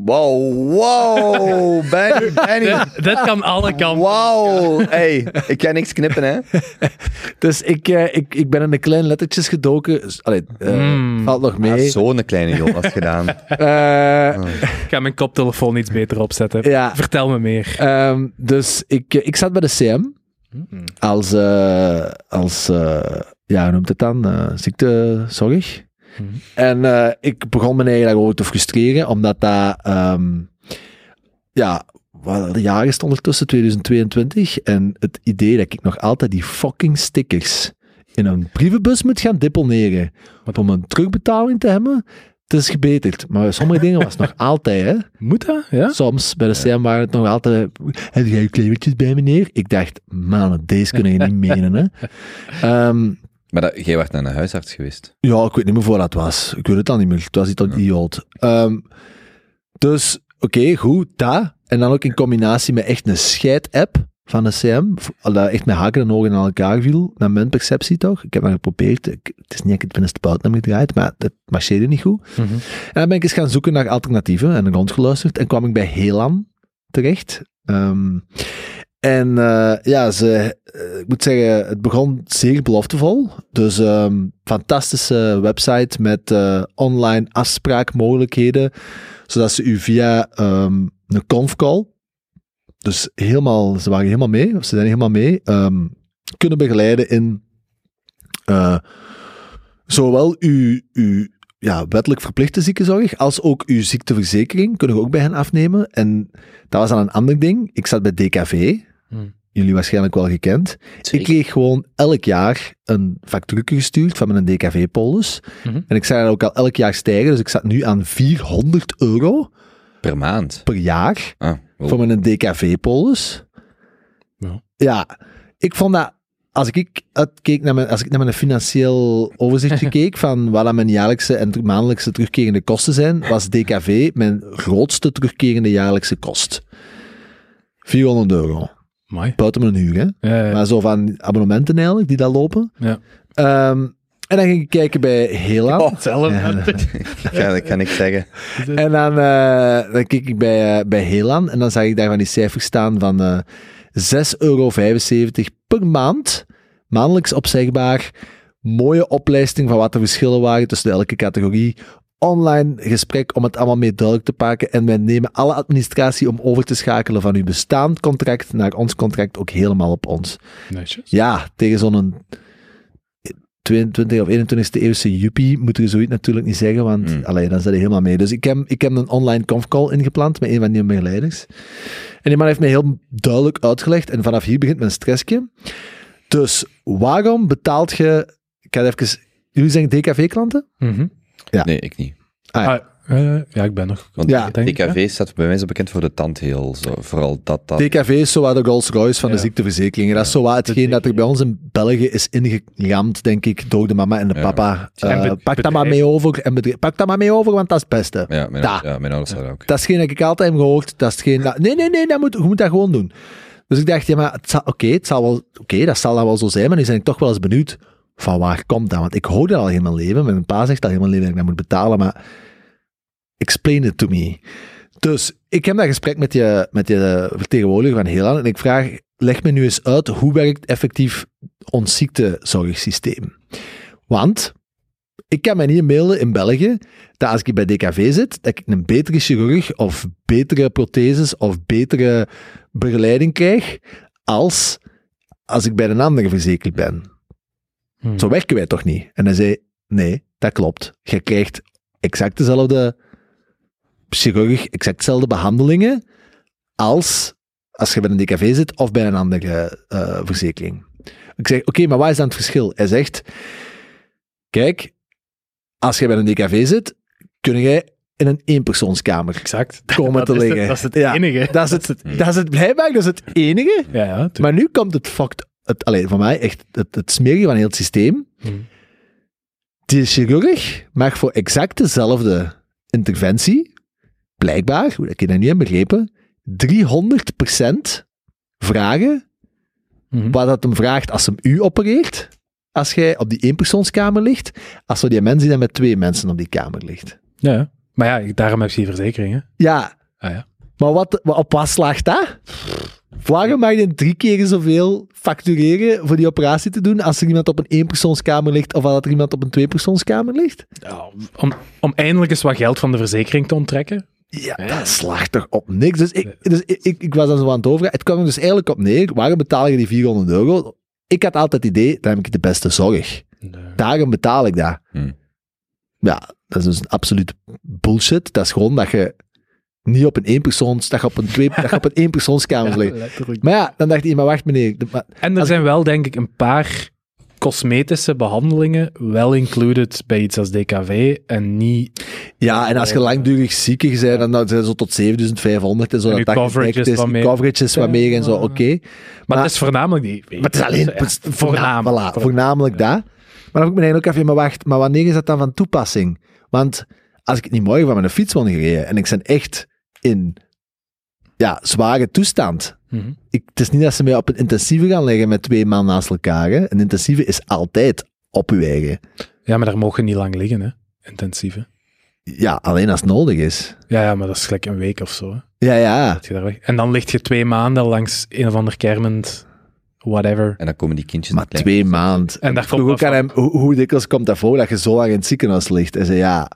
Wow, wow, Benny, Benny. Dit, dit kan alle kanten. Wow, hey, ik kan niks knippen, hè. Dus ik, eh, ik, ik ben in de kleine lettertjes gedoken. Allee, eh, Mm. valt nog mee. heeft zo'n kleine Jonas gedaan. Eh, Ik ga mijn koptelefoon iets beter opzetten. ja, Vertel me meer. ehm, dus ik, ik zat bij de CM Hmm. als, eh, als eh, ja, hoe noemt het dan? Eh, Mhm. En eh, ik begon me eigenlijk over te frustreren, omdat dat, ehm, ja, wat jaren is ondertussen, 2022, en het idee dat ik nog altijd die fucking stickers in een brievenbus moet gaan deponeren om een terugbetaling te hebben, het is gebeterd. Maar sommige dingen was het nog altijd, hè. Moet dat? Ja? Soms, bij de CM waren het nog altijd, heb jij je klevertjes bij meneer? Ik dacht, man, deze kunnen je niet menen, hè. Ehm, Maar dat, jij werd naar een huisarts geweest. ja, ik weet niet meer voor dat was. Ik weet het al niet meer. Het was iets idioot. Ehm, dus, oké, goed, dat. En dan ook in combinatie met echt een scheid-app van de CM. Dat echt met haken en ogen aan elkaar viel. Naar mijn perceptie toch. Ik heb maar geprobeerd. Ik- het is niet dat ik het binnenste buiten heb gedraaid, maar het marcheerde niet goed. Mhm. En dan ben ik eens gaan zoeken naar alternatieven en rondgeluisterd. En kwam ik bij Helan terecht. Ehm, en eh, ja, ze, eh, ik moet zeggen, het begon zeer beloftevol. Dus ehm, fantastische website met eh, online afspraakmogelijkheden, zodat ze u via ehm, een confcall, dus helemaal, ze waren helemaal mee, of ze zijn helemaal mee, ehm, kunnen begeleiden in zowel uw, uw ja, wettelijk verplichte ziekenzorg, als ook uw ziekteverzekering kunnen we ook bij hen afnemen. En dat was dan een ander ding. Ik zat bij DKV, Hmm. jullie waarschijnlijk wel gekend. Ik kreeg gewoon elk jaar een factuur gestuurd van mijn DKV-polis. Mhm. En ik zag dat ook al elk jaar stijgen, dus ik zat nu aan 400 euro Per maand. per jaar Ah, wow. voor mijn DKV-polis. Ja. Ja, ik vond dat, als ik, uitkeek naar mijn, als ik naar mijn financieel overzichtje keek van wat mijn jaarlijkse en maandelijkse terugkerende kosten zijn, was DKV mijn grootste terugkerende jaarlijkse kost. 400 euro. Amai. Buiten mijn huur, hè. Ja, ja. Maar zo van abonnementen eigenlijk, die daar lopen. Ja. Ehm, en dan ging ik kijken bij Hela. Oh. Ja, ik, ga, ik zeggen. En dan, eh, dan keek ik bij, eh, bij Helan en dan zag ik daar van die cijfers staan van eh 6,75 euro per maand. Maandelijks opzegbaar. Mooie oplijsting van wat de verschillen waren tussen elke categorie. Online gesprek om het allemaal mee duidelijk te pakken. En wij nemen alle administratie om over te schakelen van uw bestaand contract naar ons contract ook helemaal op ons. Netjes. Ja, tegen zo'n 22 of 21ste eeuwse juppie moet je zoiets natuurlijk niet zeggen, want Mm. allee, dan zit je helemaal mee. Dus ik heb, ik heb een online confcall ingepland met een van die begeleiders. En die man heeft mij heel duidelijk uitgelegd, en vanaf hier begint mijn stressje. Dus waarom betaalt je, ik ga even, jullie zijn DKV-klanten? Mhm. Ja. Nee, ik niet. Ah, ja. Ah, ja, ik ben nog. Want Ja. denk ik, DKV staat bij mij zo bekend voor de tandheel. Zo. Vooral dat, dat. DKV is zo wat de Rolls-Royce van de ziekteverzekeringen. Dat is zo wat hetgeen dat er bij ons in België is ingeramd, denk ik, door de mama en de Ja. papa. En Eh, pak dat maar mee over, en bedrijf- pak dat maar mee over, want dat is het beste. Ja, mijn, Da. ja, mijn ouders hadden ook. Dat is geen dat ik altijd heb gehoord. Dat is geen. dat- nee, nee, nee, dat moet, je moet dat gewoon doen. Dus ik dacht, ja, maar het zal- oké, het zal wel, oké, dat zal dan wel zo zijn, maar nu ben ik toch wel eens benieuwd van waar komt dat? Want ik hoor dat al mijn leven. Mijn pa zegt al mijn leven dat ik dat moet betalen, maar explain it to me. Dus ik heb dat gesprek met je, met je vertegenwoordiger van Heelan en ik vraag, leg me nu eens uit, hoe werkt effectief ons ziektezorgsysteem? Want Ik kan mij niet melden in België dat als ik bij DKV zit, dat ik een betere chirurg of betere protheses of betere begeleiding krijg als als ik bij een andere verzekerd ben. Hmm. Zo werken wij toch niet? En hij zei, nee, dat klopt. Je krijgt exact dezelfde chirurg, exact dezelfde behandelingen als als je bij een DKV zit of bij een andere eh, verzekering. Ik zeg, oké, maar wat is dan het verschil? Hij zegt, kijk, als je bij een DKV zit, kun jij in een eenpersoonskamer Exact. komen dat te het- liggen. dat is het Ja, enige. Dat is het, dat is het blijkbaar, dat is het enige. Ja, ja. Maar nu komt het fucked, het, alleen voor mij echt het, het smerige van heel het systeem. Hmm. Die chirurg mag voor exact dezelfde interventie, blijkbaar, hoe ik dat niet heb begrepen, 300% vragen Mhm. wat dat hem vraagt als hem u opereert, als jij op die eenpersoonskamer ligt, als zo die mensen die dan met twee mensen op die kamer ligt. Ja. Maar ja, daarom heb je die verzekering, hè. Ja, Ah, ja. Maar wat, wat- op wat slaagt dat? Waarom mag je drie keer zoveel factureren voor die operatie te doen als er iemand op een eenpersoonskamer ligt of als er iemand op een tweepersoonskamer ligt? Ja, om, om eindelijk eens wat geld van de verzekering te onttrekken. Ja, Ja. dat slaagt toch op niks. Dus ik, dus ik, ik, ik was dan zo aan het over. Het kwam er dus eigenlijk op neer. Waarom betaal je die 400 euro? Ik had altijd het idee, dan heb ik de beste zorg. Daarom betaal ik dat. Hmm. Ja, dat is dus een absoluut bullshit. Dat is gewoon dat je niet op een eenpersoons, dat je op een, twee, dat je op een eenpersoonskamer. Maar ja, dan dacht ik, maar wacht meneer. de- maar- En er zijn wel, denk ik, een paar cosmetische behandelingen wel included bij iets als DKV en niet... ja, en als je langdurig ziekig bent, dan dan zijn ze zo tot 7500 en zo. En dat coverage is wat meer. coverage is wat meer en zo, oké. Maar, Maar- het is voornamelijk die... Maar het is alleen Ja, het is voornamelijk. Voilà, voornamelijk dat. Maar dan vroeg ik me eigenlijk ook even, maar wacht, maar wanneer is dat dan van toepassing? Want als ik het niet morgen van mijn fiets wil gereden en ik ben echt in ja, zware toestand. Mhm. Ik, het is niet dat ze mij op een intensieve gaan leggen met twee man naast elkaar. Hè. Een intensieve is altijd op uw eigen. Ja, maar daar mogen niet lang liggen, hè. Intensieve. Ja, alleen als het nodig is. Ja, ja, maar dat is gelijk een week of zo, hè. Ja, ja. Dat je daar weg. En dan ligt je twee maanden langs een of ander kermend whatever. En dan komen die kindjes Maar twee maanden. En daar Ik vroeg komt ook wat aan hem, hoe, hoe dikwijls komt dat voor dat je zo lang in het ziekenhuis ligt? En zei, ja,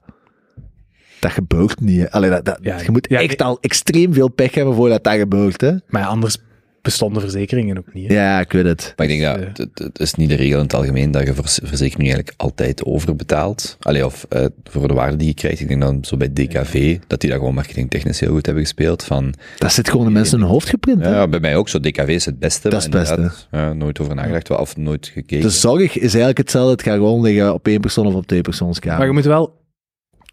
dat gebeurt niet. Allee, dat, dat, Ja, je moet ja, echt al extreem veel pech hebben voordat dat gebeurt. Hè? Maar ja, anders bestonden verzekeringen ook niet, hè. Ja, ik weet het. Maar ik denk Dus, dat het, het is niet de regel in het algemeen dat je verzekering eigenlijk altijd overbetaalt. Allee, of eh, voor de waarde die je krijgt. Ik denk dan zo bij DKV, dat die dat gewoon marketingtechnisch heel goed hebben gespeeld. Van, Dat zit gewoon de mensen in hun hoofd geprint. hè. ja, bij mij ook zo, DKV is het beste. Dat is het beste. ja, nooit over nagedacht, of nooit gekeken. De zorg is eigenlijk hetzelfde. Het gaat gewoon liggen op één persoon of op twee persoonskamer. Maar je moet wel...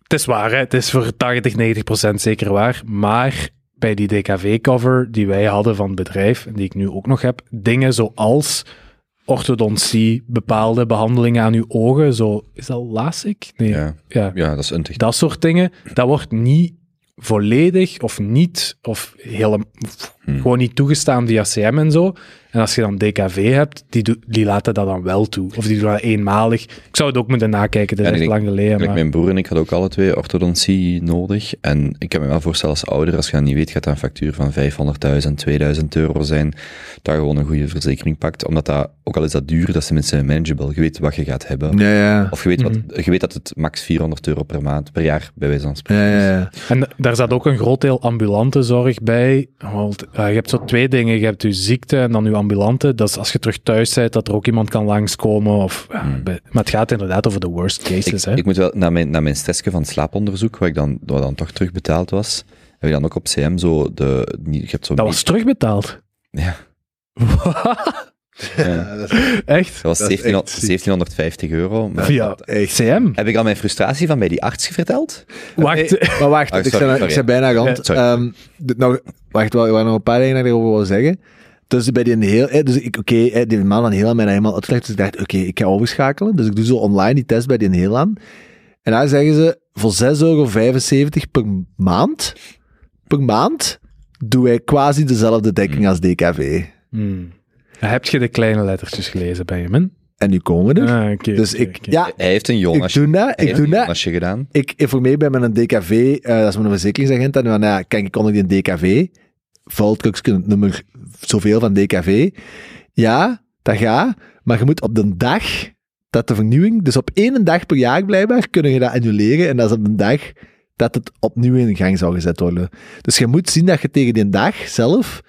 Het is waar, hè. Het is voor 80, 90 procent zeker waar. Maar bij die DKV-cover die wij hadden van het bedrijf, en die ik nu ook nog heb, dingen zoals orthodontie, bepaalde behandelingen aan uw ogen, zo... Is dat LASIK? Nee. ja. ja. ja, dat is techniek. Dat soort dingen, dat wordt niet volledig of niet, of helemaal, Hmm. gewoon niet toegestaan via CM en zo. En als je dan DKV hebt, die, die laten dat dan wel toe. Of die doen dat eenmalig. Ik zou het ook moeten nakijken, het is echt ik- lang geleden. Maar... mijn broer en ik hadden ook alle twee orthodontie nodig. En ik kan me wel voorstellen als ouder, als je dat niet weet, gaat dat een factuur van 500.000, 2000 euro zijn. Dat je gewoon een goede verzekering pakt. Omdat dat, ook al is dat duur, dat is tenminste manageable. Je weet wat je gaat hebben. Ja, ja. Of je weet, wat, Mhm. je weet dat het max 400 euro per maand, per jaar, bij wijze van spreken. Ja, ja, ja. En daar zat ook een groot deel ambulante zorg bij. Want, eh, je hebt zo twee dingen. Je hebt je ziekte en dan je ambulante. Dat is als je terug thuis bent, dat er ook iemand kan langskomen. Of, ja, Hmm. maar het gaat inderdaad over de worst cases. Ik, hè. ik moet wel, na mijn, na mijn stressje van slaaponderzoek, waar ik dan, wat dan toch terugbetaald was, heb ik dan ook op CM zo de, niet- je hebt zo dat was terugbetaald. ja, ja. Echt? Dat was Dat is 1700 echt ziek. 1750 euro. Maar Via Echt. CM? heb ik al mijn frustratie van bij die arts verteld? Wacht. Eh, maar wacht, ik, sorry, ben, sorry. ik ben bijna rond. Ja, sorry. Ehm, dit nog, wacht, wel, ik wou nog een paar dingen dat ik erover wil zeggen. Dus bij die heel, dus ik, oké, eh, die man aan heel mij dat helemaal uitgelegd, dus ik dacht, oké, ik ga overschakelen. Dus ik doe zo online die test bij die heel aan. En daar zeggen ze, voor 6,75 euro per maand, per maand, doen wij quasi dezelfde dekking als DKV. Hmm. Heb je de kleine lettertjes gelezen, Benjamin? En nu komen we er. Ah, dus ik, ja, Hij heeft een ik jongensje. doe dat, Hij ik doe een dat. jongensje gedaan. Ik informeer bij mijn DKV, eh, dat is mijn verzekeringsagent, en van, ja, kijk, ik kon ik die DKV, vuiltruksje nummer zoveel van DKV. Ja, dat gaat, maar je moet op de dag dat de vernieuwing, dus op één dag per jaar blijkbaar, kunnen je dat annuleren. En dat is op een dag dat het opnieuw in gang zou gezet worden. Dus je moet zien dat je tegen die dag zelf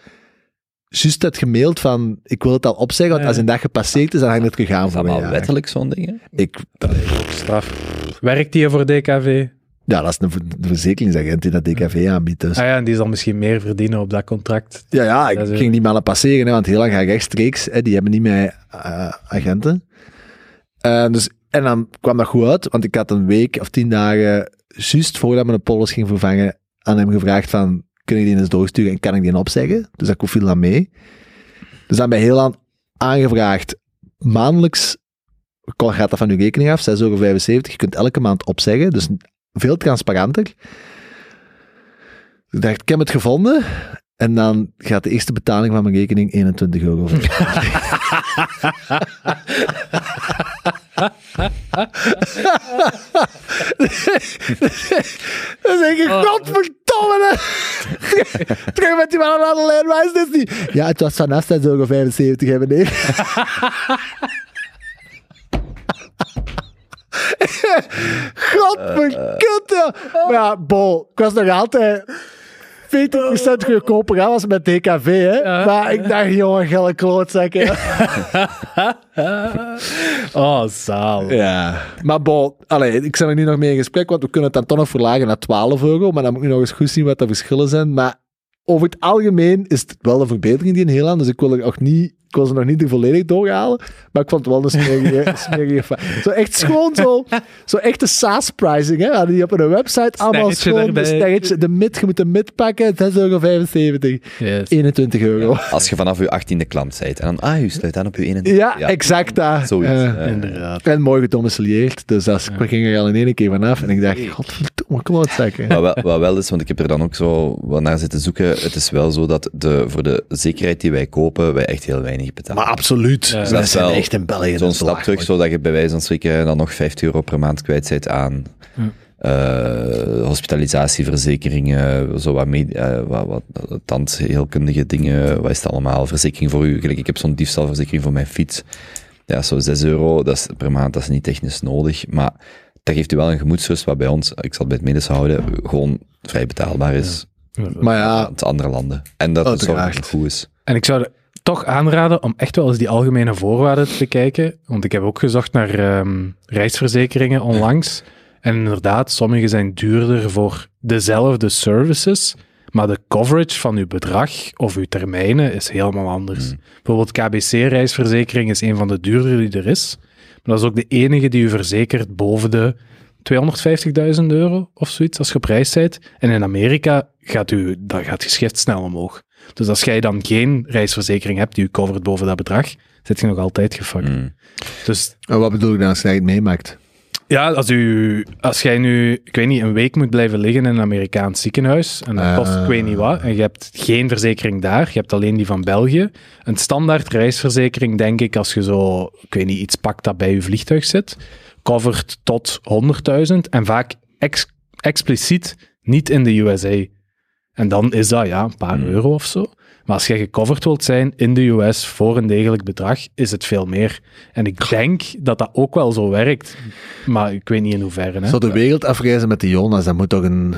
juist hebt gemaild van, ik wil het al opzeggen, want Ja. als een dag gepasseerd is, dan hangt het gegaan Is voor dat allemaal jaar. wettelijk zo'n ding? hè? Ik, Straf. Werkt die voor DKV? Ja, dat is een, een verzekeringsagent die dat DKV aanbiedt. Dus. Ah ja, en die zal misschien meer verdienen op dat contract. Ja, ja, ik ging die mannen passeren, hè, want heel lang gaan rechtstreeks, hè, die hebben niet meer eh, agenten. Eh, dus, en dan kwam dat goed uit, want ik had een week of tien dagen, juist voordat mijn polis ging vervangen, aan hem gevraagd van, kun ik die eens doorsturen en kan ik die opzeggen? Dus dat viel dan mee. Dus dan bij heel aan aangevraagd, maandelijks gaat dat van uw rekening af, 6,75 euro. Je kunt elke maand opzeggen, dus veel transparanter. Ik dacht, ik heb het gevonden. En dan gaat de eerste betaling van mijn rekening 21 euro. Dan zeg ik, godverdomme! hè. Terug met die man aan de lijn, is dit niet? Ja, het was vanaf 6,75 euro. Godverkutte! Maar ja, bol, ik was nog altijd 40% goedkoper aan als met DKV, hè. Maar ik dacht, jongen, gelle klootzakken. Oh, zaal. Ja. Maar bol, allee, ik ben er nu nog mee in gesprek, want we kunnen het dan toch nog verlagen naar 12 euro. Maar dan moet ik nog eens goed zien wat de verschillen zijn. Maar over het algemeen is het wel een verbetering die in heel aan. Dus ik wil er ook niet, ik wil ze nog niet er volledig doorhalen. Maar ik vond het wel een smerige, smerige Zo echt gewoon zo, zo echte SaaS-pricing, hè. Hadden die op een website allemaal schoon, de de mid, je moet de mid pakken, 6,75 euro. Yes. 21 euro. Als je vanaf je 18e klant bent en dan, ah, je sluit aan op je 21e. Ja, exact dat. Zoiets. Eh, eh. Inderdaad. En mooi gedomicileerd. Dus dat, we gingen er al in één keer vanaf. En ik dacht, godverdomme, klootzakken. Maar wel, wat wel is, want ik heb er dan ook zo wat naar zitten zoeken. Het is wel zo dat de, voor de zekerheid die wij kopen, wij echt heel weinig betalen. Maar absoluut. Ja, Dus dat dat is zijn wel echt in België. Zo'n stap terug, zodat je bij wijze van spreken dan nog 50 euro per maand kwijt bent aan eh, hospitalisatieverzekeringen, zo wat, eh, wat, wat tandheelkundige dingen, wat is het allemaal, verzekering voor u. Gelijk, ik heb zo'n diefstalverzekering voor mijn fiets. Ja, zo 6 euro dat is per maand, dat is niet technisch nodig, maar dat geeft u wel een gemoedsrust wat bij ons, ik zal het bij het medisch houden, gewoon vrij betaalbaar is Maar ja, aan andere landen. En dat het Uiteraard. het goed is. En ik zou er toch aanraden om echt wel eens die algemene voorwaarden te bekijken. Want ik heb ook gezocht naar ehm, reisverzekeringen onlangs. En inderdaad, sommige zijn duurder voor dezelfde services. Maar de coverage van uw bedrag of uw termijnen is helemaal anders. Bijvoorbeeld KBC-reisverzekering is een van de duurdere die er is. Maar dat is ook de enige die u verzekert boven de 250.000 euro of zoiets als je op reis bent. En in Amerika gaat, u, dat gaat je schrift snel omhoog. Dus als jij dan geen reisverzekering hebt die u covert boven dat bedrag, zit je nog altijd gefuckt. Mm. Dus en wat bedoel ik dan als jij het meemaakt? ja, als, u, als jij nu, ik weet niet, een week moet blijven liggen in een Amerikaans ziekenhuis, en dat kost ik weet niet wat, en je hebt geen verzekering daar, je hebt alleen die van België. Een standaard reisverzekering, denk ik, als je zo, ik weet niet, iets pakt dat bij je vliegtuig zit, covert tot 100.000 en vaak ex- expliciet niet in de USA. En dan is dat ja, een paar Hmm. euro of zo. Maar als je gecoverd wilt zijn in de US voor een degelijk bedrag, is het veel meer. En ik denk dat dat ook wel zo werkt. Maar ik weet niet in hoeverre. Hè? Zo de wereld afreizen met de Jonas, dat moet toch een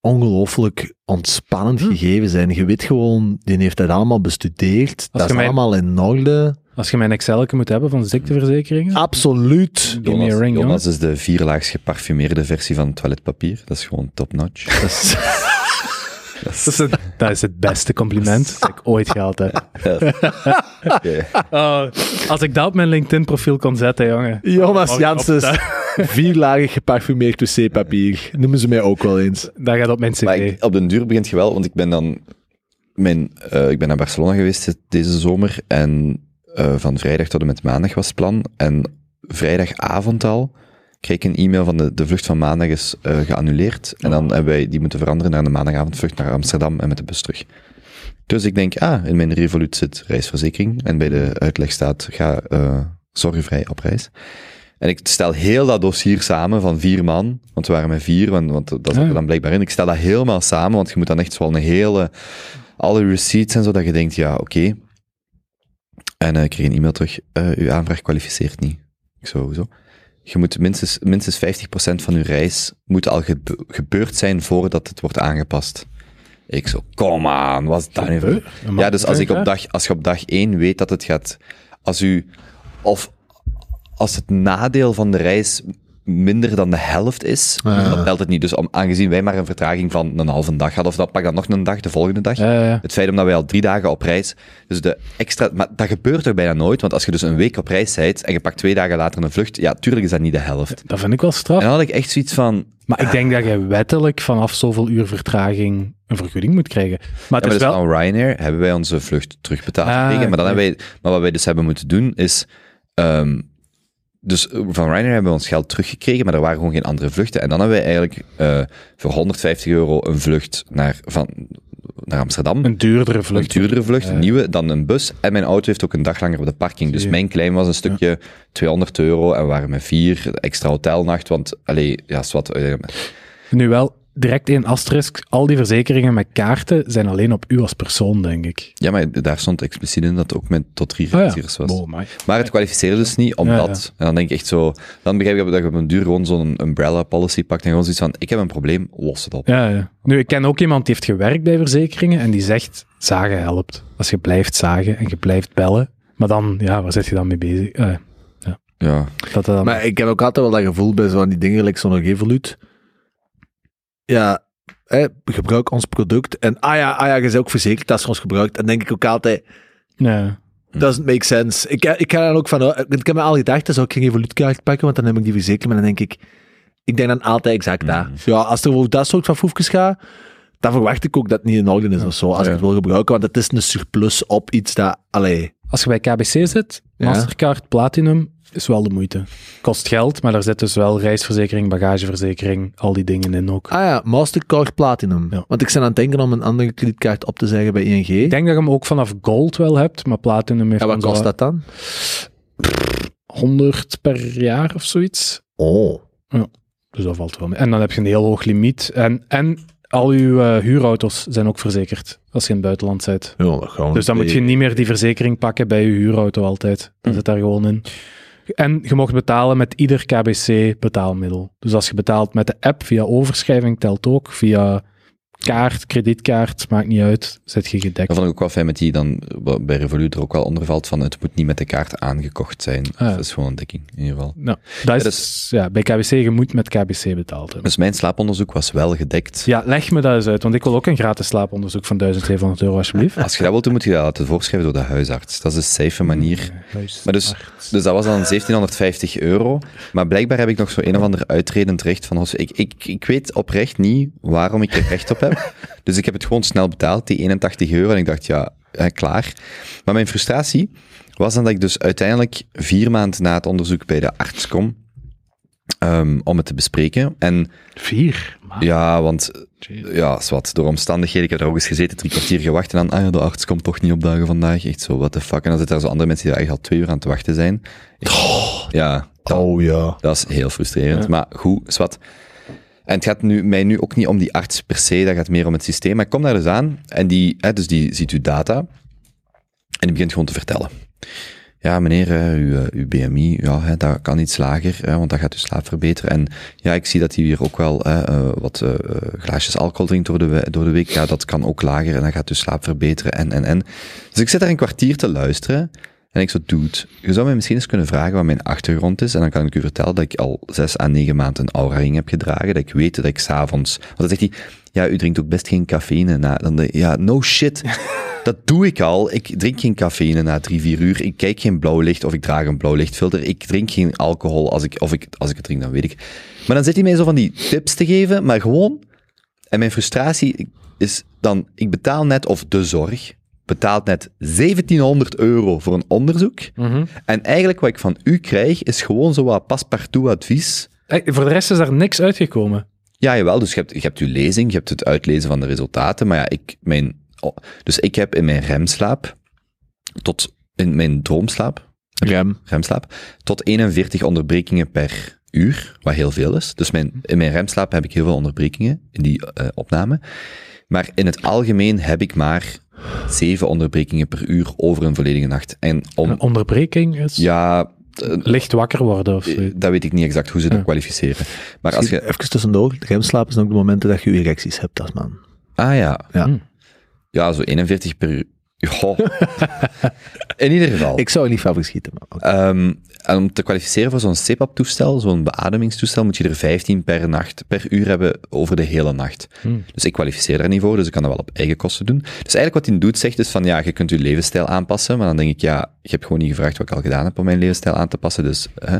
ongelooflijk ontspannend Hm. gegeven zijn. Je weet gewoon, die heeft dat allemaal bestudeerd. dat is allemaal in orde. Als je mijn Excel moet hebben van ziekteverzekeringen. Absoluut. Jonas, ring, Jonas is de vierlaags geparfumeerde versie van toiletpapier. Dat is gewoon top-notch. Dat is- Dat het, dat is het beste compliment dat ik ooit gehad heb. Oh, als ik dat op mijn LinkedIn-profiel kon zetten, jongen. Jonas ik Janssens, vierlagig geparfumeerd wc-papier. Noemen ze mij ook wel eens. Dat gaat op mijn Maar cv. ik- op den duur begint je wel, want ik ben dan... Mijn, eh, ik ben naar Barcelona geweest deze zomer en eh, van vrijdag tot en met maandag was het plan. En vrijdagavond al kreeg ik een e-mail van de, de vlucht van maandag is eh, geannuleerd. En dan hebben wij die moeten veranderen naar de maandagavondvlucht naar Amsterdam en met de bus terug. Dus ik denk, ah, in mijn Revolut zit reisverzekering. En bij de uitleg staat, ga eh, zorgvrij op reis. En ik stel heel dat dossier samen van vier man, want we waren met vier, want, want dat zat er Ja. dan blijkbaar in. Ik stel dat helemaal samen, want je moet dan echt wel een hele, alle receipts en zo, dat je denkt, ja, oké. En eh, ik kreeg een e-mail terug, eh, uw aanvraag kwalificeert niet. Ik zo, zo. Je moet minstens, minstens 50% van je reis moet al gebe- gebeurd zijn voordat het wordt aangepast. Ik zo, kom aan, wat is dat nu voor... Ja, dus als, ik op dag, als je op dag 1 weet dat het gaat... Als u... Of als het nadeel van de reis minder dan de helft is, dan telt het niet. Dus om, aangezien wij maar een vertraging van een halve dag hadden, of dat pak dan nog een dag, de volgende dag. Ja, ja, ja. Het feit omdat wij al drie dagen op reis, dus de extra, maar dat gebeurt toch bijna nooit, want als je dus een week op reis bent en je pakt twee dagen later een vlucht, ja, tuurlijk is dat niet de helft. Dat vind ik wel straf. En dan had ik echt zoiets van, Maar ik denk dat je wettelijk vanaf zoveel uur vertraging een vergoeding moet krijgen. Maar het maar dus wel... van Ryanair hebben wij onze vlucht terugbetaald Ah. Maar, dan hebben wij, maar wat wij dus hebben moeten doen is... ehm, dus van Ryanair hebben we ons geld teruggekregen, maar er waren gewoon geen andere vluchten. En dan hebben wij eigenlijk eh, voor 150 euro een vlucht naar, van, naar Amsterdam. Een duurdere Een vlucht. duurdere vlucht, een nieuwe, dan een bus. En mijn auto heeft ook een dag langer op de parking. Dus mijn claim was een stukje 200 euro en we waren met vier, extra hotelnacht. Want, allee, ja, wat. eh, Nu wel, direct één asterisk. Al die verzekeringen met kaarten zijn alleen op u als persoon, denk ik. ja, maar daar stond expliciet in dat het ook met tot drie Ah ja. reizigers was. Oh. Maar het kwalificeerde dus niet, omdat... En dan denk ik echt zo... Dan begrijp ik dat je op een duur gewoon zo'n umbrella policy pakt en gewoon zoiets van, ik heb een probleem, los het op. Ja, ja. Nu, ik ken ook iemand die heeft gewerkt bij verzekeringen en die zegt, zagen helpt. Als je blijft zagen en je blijft bellen. Maar dan, ja, waar zit je dan mee bezig? Eh, Ja. dat dan... Maar ik heb ook altijd wel dat gevoel bij zo'n die dingen, like zo'n Revolut. Ja, hè, gebruik ons product. En ah ja, ah ja, je bent ook verzekerd dat ze ons gebruikt. En denk ik ook altijd, nee. doesn't make sense. Ik, ik ga dan ook van, ik heb me al gedacht, dan zou ik geen Revolut-kaart pakken, want dan heb ik die verzekerd. Maar dan denk ik, ik denk dan altijd exact dat. Ja, als er over dat soort van foefjes gaat, dan verwacht ik ook dat het niet in orde is of zo, als ik het wil gebruiken. Want het is een surplus op iets dat, allee... Als je bij KBC zit, Ja. Mastercard, Platinum, is wel de moeite. Kost geld, maar daar zit dus wel reisverzekering, bagageverzekering, al die dingen in ook. Ah ja, Mastercard Platinum. Ja. Want ik ben aan het denken om een andere kredietkaart op te zeggen bij ING. Ik denk dat je hem ook vanaf Gold wel hebt, maar Platinum heeft ja, wat kost dat dan? 100 per jaar of zoiets. Oh. Dus dat valt wel mee. En dan heb je een heel hoog limiet. En, en al uw eh, huurauto's zijn ook verzekerd als je in het buitenland bent. Ja, dat gaan we Dus dan moet je niet meer die verzekering pakken bij je huurauto altijd. Dat zit daar gewoon in. En je mocht betalen met ieder KBC betaalmiddel. Dus als je betaalt met de app via overschrijving telt ook. Via kaart, kredietkaart, maakt niet uit. Zet je gedekt. Dat vond ik ook wel fijn met die dan bij Revolut er ook wel onder valt van het moet niet met de kaart aangekocht zijn. Ah, ja. Dat is gewoon een dekking, in ieder geval. Nou, dat is, Ja, dus- ja, bij KBC, je moet met KBC betaald hebben. Dus mijn slaaponderzoek was wel gedekt. Ja, leg me dat eens uit, want ik wil ook een gratis slaaponderzoek van 1700 euro, alsjeblieft. Als je dat wilt doen, moet je dat laten voorschrijven door de huisarts. Dat is een safe manier. Maar dus, dus dat was dan 1750 euro. Maar blijkbaar heb ik nog zo een of ander uitredend recht van... Ik, ik, ik weet oprecht niet waarom ik er recht op heb. Dus ik heb het gewoon snel betaald, die 81 euro. En ik dacht, ja, klaar. Maar mijn frustratie was dan dat ik dus uiteindelijk vier maanden na het onderzoek bij de arts kom... ehm, om het te bespreken. En Vier? ja, want ja, wat. Door omstandigheden. Ik heb daar ook eens gezeten, drie kwartier gewacht. En dan, ah ja, de arts komt toch niet opdagen vandaag. Echt zo, what the fuck. En dan zitten er zo andere mensen die daar eigenlijk al twee uur aan te wachten zijn. Ik- ja, dat, Oh ja. dat is heel frustrerend. Maar goed, wat. En het gaat nu, mij nu ook niet om die arts per se, dat gaat meer om het systeem. Maar ik kom daar dus aan en die, hè, dus die ziet uw data en die begint gewoon te vertellen. Ja, meneer, eh, uw, eh, uw BMI, ja, hè, dat kan iets lager, want dat gaat uw slaap verbeteren. En ja, ik zie dat u hier ook wel hè, eh, wat glaasjes alcohol drinkt door de, door de week. Ja, dat kan ook lager en dat gaat uw slaap verbeteren en, en, en. Dus ik zit daar een kwartier te luisteren en ik zo, dude, je zou mij misschien eens kunnen vragen wat mijn achtergrond is. En dan kan ik u vertellen dat ik al zes à negen maanden een aura-ring heb gedragen. Dat ik weet dat ik s'avonds... Want dan zegt hij, ja, u drinkt ook best geen cafeïne na... Dan, ik, ja, no shit. Dat doe ik al. Ik drink geen cafeïne na drie, vier uur. Ik kijk geen blauw licht of ik draag een blauw lichtfilter. Ik drink geen alcohol. Als ik, of ik, als ik het drink, dan weet ik. Maar dan zit hij mij zo van die tips te geven, maar gewoon... En mijn frustratie is dan, ik betaal net, of de zorg, betaalt net 1700 euro voor een onderzoek. En eigenlijk wat ik van u krijg, is gewoon zo wat paspartout advies. Voor de rest is daar niks uitgekomen. Ja, jawel, dus je hebt, je hebt uw lezing, je hebt het uitlezen van de resultaten, maar ja, ik, mijn, oh, dus ik heb in mijn remslaap, tot, in mijn droomslaap, Rem. remslaap, tot 41 onderbrekingen per uur, wat heel veel is. Dus mijn, in mijn remslaap heb ik heel veel onderbrekingen in die eh, opname. Maar in het algemeen heb ik maar zeven onderbrekingen per uur over een volledige nacht. En om, Een onderbreking is... ja, Licht wakker worden of zo. Eh, Dat weet ik niet exact hoe ze dat Ja. kwalificeren. Maar als je... Even tussendoor, remslaap zijn ook de momenten dat je je erecties hebt als man. Ah ja. Ja. Hm. Ja, zo 41 per uur. Goh. In ieder geval. Ik zou er niet van verschieten, man. Ehm, en om te kwalificeren voor zo'n CPAP-toestel, zo'n beademingstoestel, moet je er 15 per nacht, per uur hebben over de hele nacht. Hmm. Dus ik kwalificeer daar niet voor, dus ik kan dat wel op eigen kosten doen. Dus eigenlijk wat hij doet, zegt is van, ja, je kunt je levensstijl aanpassen, maar dan denk ik, ja, je hebt gewoon niet gevraagd wat ik al gedaan heb om mijn levensstijl aan te passen, dus... Hè.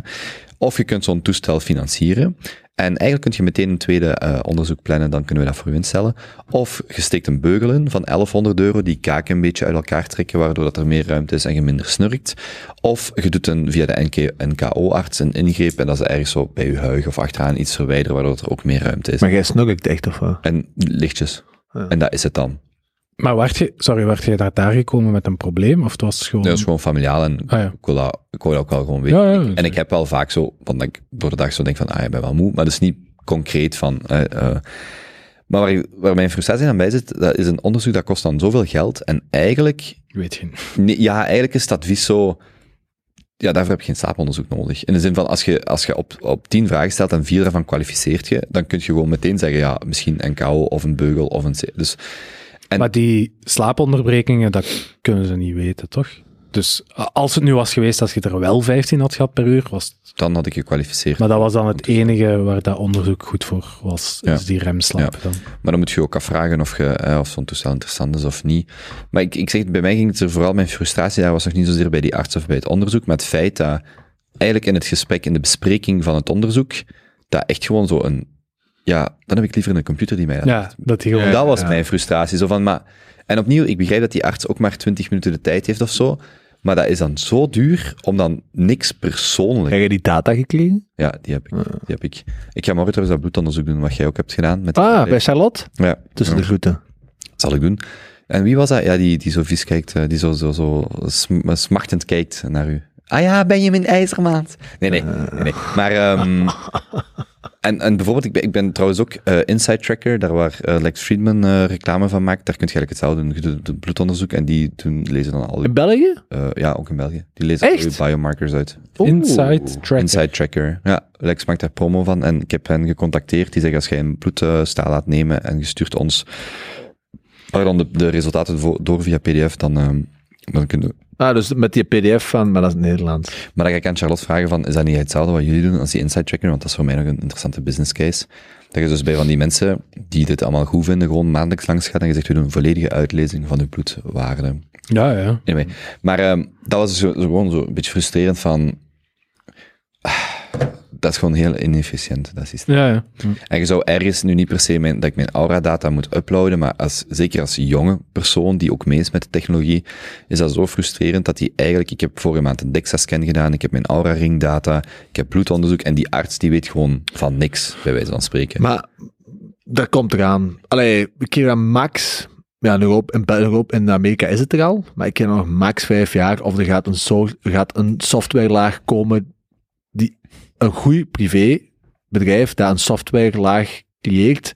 Of je kunt zo'n toestel financieren. En eigenlijk kun je meteen een tweede eh, onderzoek plannen, dan kunnen we dat voor u instellen. Of je steekt een beugel in van 1100 euro, die kaken een beetje uit elkaar trekken, waardoor dat er meer ruimte is en je minder snurkt. Of je doet een, via de NK, NKO-arts een ingreep en dat is ergens zo bij je huig of achteraan iets verwijderen, waardoor er ook meer ruimte is. Maar jij snuggelt echt, of wat? En lichtjes. Ja. En dat is het dan. Maar werd je, sorry, werd je daar, daar gekomen met een probleem? Of het was gewoon... Dat is gewoon familiaal en Ah, ja. ik, wil dat, ik wil dat ook wel gewoon weten. Ja, ja, en ik heb wel vaak zo, want ik door de dag zo denk van, ah, ik ben wel moe, maar dat is niet concreet van... eh, eh. maar waar, waar mijn frustratie aan bij zit, dat is een onderzoek dat kost dan zoveel geld en eigenlijk Weet je. Nee, ja, eigenlijk is het advies zo. Ja, daarvoor heb je geen slaaponderzoek nodig. In de zin van, als je, als je op, op tien vragen stelt en vier daarvan kwalificeert je, dan kun je gewoon meteen zeggen, ja, misschien een KO of een beugel of een... C. Dus, En- Maar die slaaponderbrekingen, dat kunnen ze niet weten, toch? Dus als het nu was geweest dat je er wel 15 had gehad per uur, was het- dan had ik gekwalificeerd. Maar dat was dan het enige waar dat onderzoek goed voor was, Ja. is die remslaap dan. Maar dan moet je ook afvragen of, je, eh, of zo'n toestel interessant is of niet. Maar ik, ik zeg, bij mij ging het er vooral, mijn frustratie daar was nog niet zozeer bij die arts of bij het onderzoek, maar het feit dat eigenlijk in het gesprek, in de bespreking van het onderzoek, dat echt gewoon zo een, ja, dan heb ik liever een computer die mij dat Ja, dat die gewoon... dat was ja. mijn frustratie. Zo van, maar, en opnieuw, ik begrijp dat die arts ook maar 20 minuten de tijd heeft of zo. Maar dat is dan zo duur om dan niks persoonlijk. Heb je die data gekregen? Ja, die heb ik. Die heb ik. Ik ga morgen trouwens dat bloedonderzoek doen, wat jij ook hebt gedaan. Met Ah, bij Charlotte? Ja, Tussen ja, de groeten. dat zal ik doen. En wie was dat? Ja, die, die zo vies kijkt, eh, die zo, zo, zo sm- smachtend kijkt naar u. Ah ja, Benjamin IJzermaat. Nee, nee, nee, nee. Maar, ehm, en, en bijvoorbeeld, ik ben, ik ben trouwens ook eh, Inside Tracker, daar waar eh, Lex Friedman eh, reclame van maakt, daar kun je eigenlijk hetzelfde doen. Je doet een bloedonderzoek en die doen, lezen dan al uw, In België? eh, ja, ook in België. Die lezen al Echt? uw biomarkers uit. Inside Tracker. Inside Tracker. Ja, Lex maakt daar promo van en ik heb hen gecontacteerd. Die zeggen, als jij een bloedstaal laat nemen en je stuurt ons pardon, de, de resultaten door via pdf, dan, ehm, dan kunnen. Ah, dus met die pdf van, maar dat is Nederlands. Maar dan ga ik aan Charlotte vragen van, is dat niet hetzelfde wat jullie doen als die Inside Tracker? Want dat is voor mij nog een interessante business case. Dat je dus bij van die mensen die dit allemaal goed vinden, gewoon maandelijks langs gaat en je zegt, we doen een volledige uitlezing van uw bloedwaarde. Ja, ja. Anyway, maar ehm, dat was zo, zo gewoon zo een beetje frustrerend van... ah, dat is gewoon heel inefficiënt, dat systeem. Ja, ja. En je zou ergens nu niet per se mijn, dat ik mijn Aura-data moet uploaden, maar als, zeker als jonge persoon die ook mee is met de technologie, is dat zo frustrerend dat die eigenlijk, ik heb vorige maand een DEXA-scan gedaan, ik heb mijn Aura-ring-data, ik heb bloedonderzoek en die arts die weet gewoon van niks, bij wijze van spreken. Maar dat komt eraan. Allee, ik keer aan max. Ja, in Europa, in, Europa, in Amerika is het er al. Maar ik ken nog max vijf jaar. Of er gaat een, so, er gaat een softwarelaag komen. Een goed privébedrijf dat een softwarelaag creëert.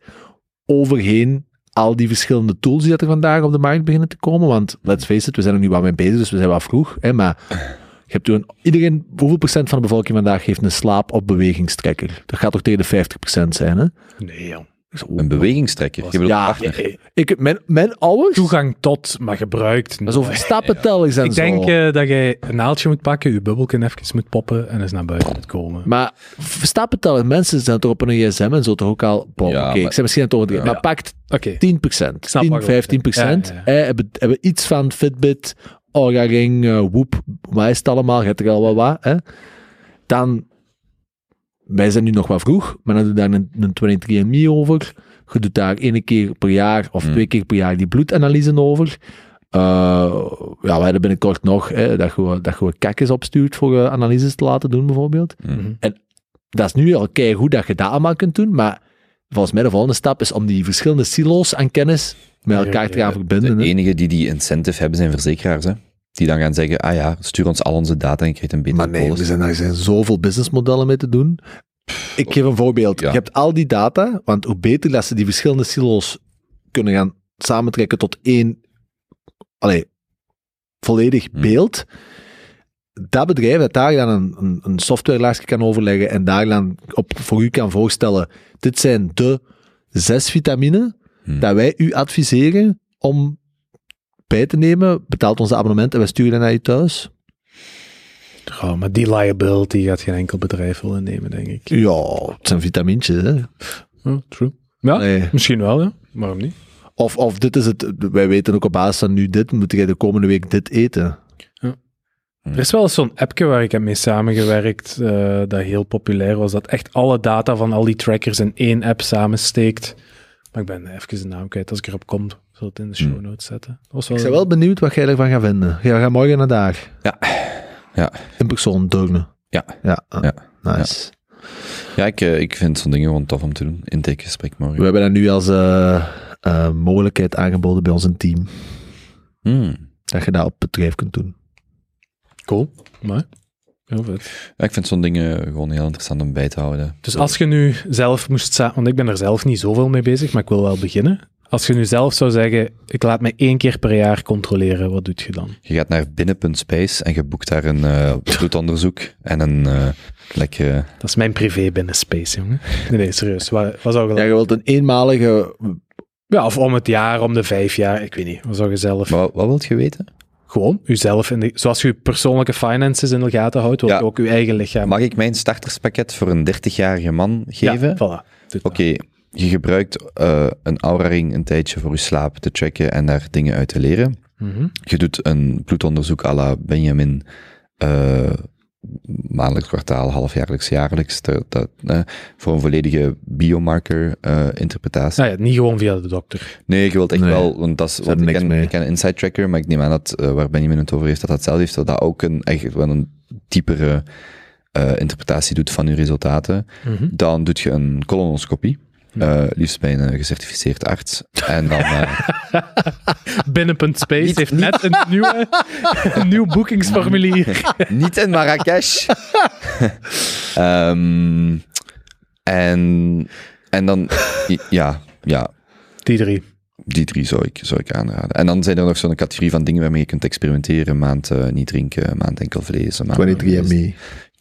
Overheen al die verschillende tools die dat er vandaag op de markt beginnen te komen. Want let's face it, we zijn er nu wat mee bezig, dus we zijn wat vroeg. Hè, maar je hebt toen, iedereen, hoeveel procent van de bevolking vandaag heeft een slaap- of bewegingstrekker? Dat gaat toch tegen de 50% zijn, hè? Nee, jong. Een bewegingstrekker, je bedoelt Ja, partner. ik, mijn, mijn ouders, Toegang tot, maar gebruikt. dat is over stappentellers en Ik zo. denk eh, dat jij een naaldje moet pakken, je bubbelken even moet poppen en eens naar buiten moet komen. Maar f- stappentellers, mensen zijn toch op een gsm en zo toch ook al... Ja, oké, maar- ik zeg misschien aan het Ja. maar pakt Oké. 10%, snap 10, wat je 15 bedoelt, ja. Ja, ja, Eh, hebben, hebben iets van Fitbit, Aura Ring, eh, Whoop, wat is het allemaal, je hebt er al wat wat, hè. Dan, wij zijn nu nog wat vroeg, maar dan doe je daar een, een 23andMe over. Je doet daar één keer per jaar of Hmm. twee keer per jaar die bloedanalyse over. Eh, ja, we hebben binnenkort nog hè, dat, je, dat je kakjes opstuurt voor eh, analyses te laten doen, bijvoorbeeld. Mhm. Dat is nu al goed dat je dat allemaal kunt doen, maar volgens mij de volgende stap is om die verschillende silo's aan kennis met Ja, elkaar ja, te gaan verbinden. De hè. enige die die incentive hebben zijn verzekeraars, hè. Die dan gaan zeggen, ah ja, stuur ons al onze data en je krijgt een betere Maar nee, er zijn, er zijn zoveel businessmodellen mee te doen. Ik geef een voorbeeld. Ja. Je hebt al die data, want hoe beter dat ze die verschillende silo's kunnen gaan samentrekken tot één allee, volledig Hm. beeld, dat bedrijf dat daar dan een, een, een softwarelaagje kan overleggen en daar dan op, voor u kan voorstellen, dit zijn de zes vitamine Hmm. dat wij u adviseren om bij te nemen, betaalt ons abonnement en wij sturen dat naar je thuis. Ja, maar die liability gaat geen enkel bedrijf willen nemen, denk ik. Ja, het zijn vitamintjes, hè. Ja, true. Ja, Nee. misschien wel, ja. Waarom niet? Of, of dit is het, wij weten ook op basis van nu dit, moet jij de komende week dit eten. Er is wel eens zo'n appje waar ik heb mee samengewerkt, eh, dat heel populair was, dat echt alle data van al die trackers in één app samensteekt. Maar ik ben even de naam kwijt. Als ik erop kom, zal het in de show notes zetten. Wel... Ik ben wel benieuwd wat jij ervan gaat vinden. Jij gaat morgen naar daar. Ja. Ja. In persoon, Deurne. Ja. Ja, ah, Ja. nice. Ja, ik, eh, ik vind zo'n dingen gewoon tof om te doen. Intakegesprek morgen. We hebben dat nu als eh, eh, mogelijkheid aangeboden bij ons in team. Hmm. Dat je dat op bedrijf kunt doen. Cool. Maar, heel vet. Ja, ik vind zo'n dingen gewoon heel interessant om bij te houden. Dus als je nu zelf moest... Want ik ben er zelf niet zoveel mee bezig, maar ik wil wel beginnen. Als je nu zelf zou zeggen, ik laat me één keer per jaar controleren, wat doet je dan? Je gaat naar binnen.space en je boekt daar een eh bloedonderzoek en een eh lekkere... Dat is mijn privé binnen Space, jongen. Nee, nee, serieus. Wat, wat zou je Ja, je wilt een eenmalige... Ja, of om het jaar, om de vijf jaar, ik weet niet. Wat zou je zelf... Maar wat, wat wilt je weten? Gewoon, uzelf, in de, zoals je je persoonlijke finances in de gaten houdt, wil Ja. je ook je eigen lichaam... Mag ik mijn starterspakket voor een 30-jarige man geven? Ja, voilà. Dat. Je gebruikt eh, een Aura-ring een tijdje voor je slaap te checken en daar dingen uit te leren. Mhm. Je doet een bloedonderzoek à la Benjamin, eh, maandelijks, kwartaal, halfjaarlijks, jaarlijks, dat, dat, eh, voor een volledige biomarker-interpretatie. Nou ja, niet gewoon via de dokter. Nee, je wilt echt Nee, wel, want dat is, want ik ken, ik ken een Inside Tracker, maar ik neem aan dat, eh, waar Benjamin het over heeft, dat dat zelf heeft, dat dat ook een, echt wel een diepere eh, interpretatie doet van je resultaten. Dan doet je een colonoscopie. Eh, liefst bij een eh, gecertificeerd arts. En dan, eh, Binnen.space Niet- heeft niet- net een, nieuwe, een nieuw boekingsformulier. niet in Marrakesh. Ehm, en, en dan, ja, ja, Die drie. die drie zou ik, zou ik aanraden. En dan zijn er nog zo'n categorie van dingen waarmee je kunt experimenteren. Een maand eh, niet drinken, een maand enkel vlees. Een maand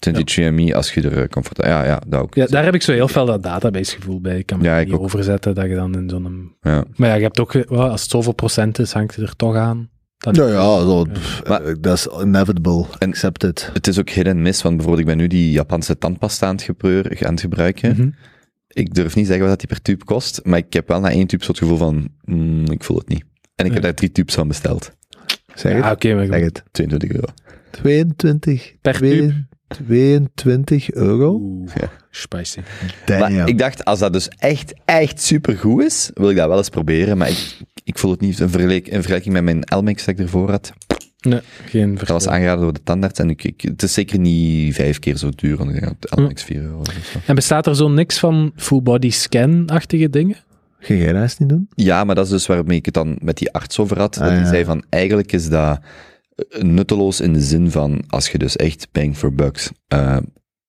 23andMe. 23andMe, als je er comfortabel... Ja, ja, dat ook. Ja, daar heb ik zo heel veel dat database gevoel bij. Ik kan me Ja, niet ook. overzetten dat je dan in zo'n... Ja. Maar ja, je hebt ook... wel, als het zoveel procent is, hangt het er toch aan. Dat Ja, ja, zo, pff, Maar- eh, dat is inevitable. En- Accept it. Het is ook hit en miss, want bijvoorbeeld ik ben nu die Japanse tandpasta aan het, gebreur- aan het gebruiken. Mhm. Ik durf niet zeggen wat dat die per tube kost, maar ik heb wel na één tube zo het gevoel van, mm, ik voel het niet. En ik heb daar drie tubes van besteld. Zeg Ja, het. oké, maar Zeg het. 22 euro. 22. Per twee- 22 euro? Oeh, Ja. spicy. Damn. Maar ik dacht, als dat dus echt, echt super goed is, wil ik dat wel eens proberen, maar ik, ik voel het niet in, vergelijk- in vergelijking met mijn Elmex dat ik ervoor had. Nee, geen Dat verschil. was aangeraden door de tandarts en ik, ik, het is zeker niet vijf keer zo duur, want ik denk dat Elmex 4 euro is. of zo. En bestaat er zo niks van full body scan-achtige dingen? Ga jij dat eens niet doen? Ja, maar dat is dus waarmee ik het dan met die arts over had. Ah, dat die ja. zei van, eigenlijk is dat nutteloos in de zin van, als je dus echt bang for bucks, eh,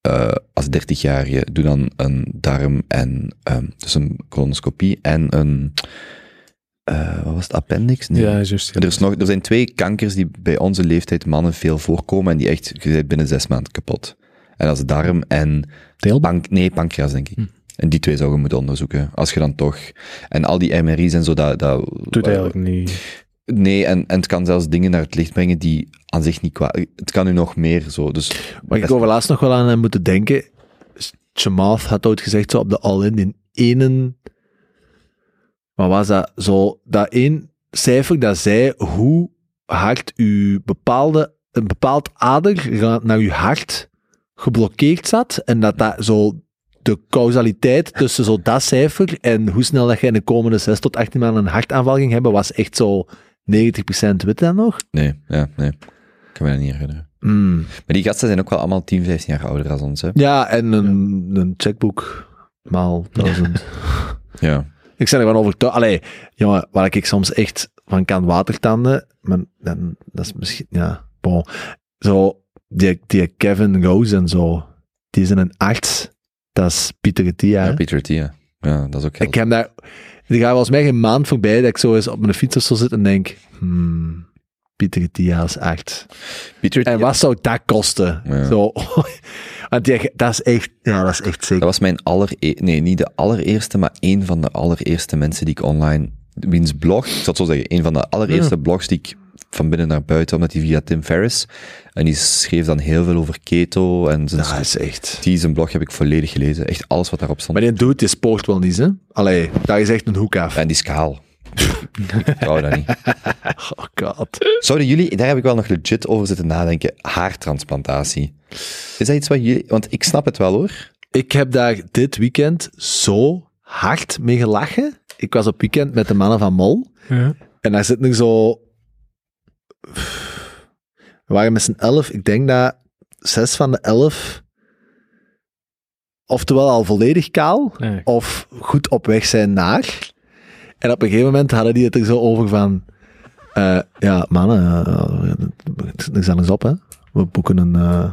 eh, als 30-jarige, doe dan een darm en, ehm, dus een colonoscopie en een, eh, wat was het, appendix? Nee. Ja, juist. Er, is nog, er zijn twee kankers die bij onze leeftijd mannen veel voorkomen en die echt, je bent binnen zes maanden kapot. En dat is darm en. Pank, nee, pancreas, denk ik. Hm. En die twee zou je moeten onderzoeken. Als je dan toch... En al die MRI's en zo, dat... dat Doet eigenlijk niet. Nee, en, en het kan zelfs dingen naar het licht brengen die aan zich niet kwaad... Het kan nu nog meer zo, dus... Maar ik over laatst nog wel aan hem moeten denken. Chamath had ooit gezegd, zo op de All-In, in ene... Wat was dat? Zo, dat één cijfer dat zei hoe hard uw bepaalde, een bepaald ader naar uw hart geblokkeerd zat. En dat dat zo de causaliteit tussen zo dat cijfer en hoe snel dat je in de komende 6 tot 18 maanden een hartaanval ging hebben, was echt zo 90% weet je dat nog? Nee, ja, nee. Ik kan me dat niet herinneren. Mm. Maar die gasten zijn ook wel allemaal 10, 15 jaar ouder dan ons, hè. Ja, en een, een checkboek maal duizend. Ja. ik ben ervan overtuigd. Allee, jongen, waar ik soms echt van kan watertanden, maar dan, dat is misschien, ja, bon. Zo, die, die Kevin Rose en zo, die zijn een arts. Dat is Pieter Tia. Ja, hè. Peter Tia. Ja, dat is ook heel... ik heb daar, er gaat volgens mij geen maand voorbij dat ik zo eens op mijn fiets of zo zit en denk, hmm, Pieter Thia's echt. Pieter, En wat zou dat kosten? Ja. Zo, want die, dat is echt, ja, dat is echt dat zeker. was mijn allereerste, nee, niet de allereerste, maar één van de allereerste mensen die ik online, wiens blog, ik zal het zo zeggen, een van de allereerste blogs die ik van binnen naar buiten, omdat die via Tim Ferriss, en die schreef dan heel veel over keto, en zijn, Dat is echt. die zijn blog heb ik volledig gelezen, echt alles wat daarop stond. Maar die doet, die spoort wel niet, hè? Allee, daar is echt een hoek af. En die schaal. ik trouw dat niet. Oh god. Zouden jullie, daar heb ik wel nog legit over zitten nadenken, haartransplantatie. Is dat iets wat jullie, want ik snap het wel hoor. Ik heb daar dit weekend zo hard mee gelachen. Ik was op weekend met de mannen van Mol. Ja. En daar zit nog zo... We waren met z'n elf. Ik denk dat zes van de elf... Oftewel al volledig kaal, Nee. of goed op weg zijn naar. En op een gegeven moment hadden die het er zo over van... eh, ja, mannen, uh, er zijn eens op, hè. We boeken een... eh,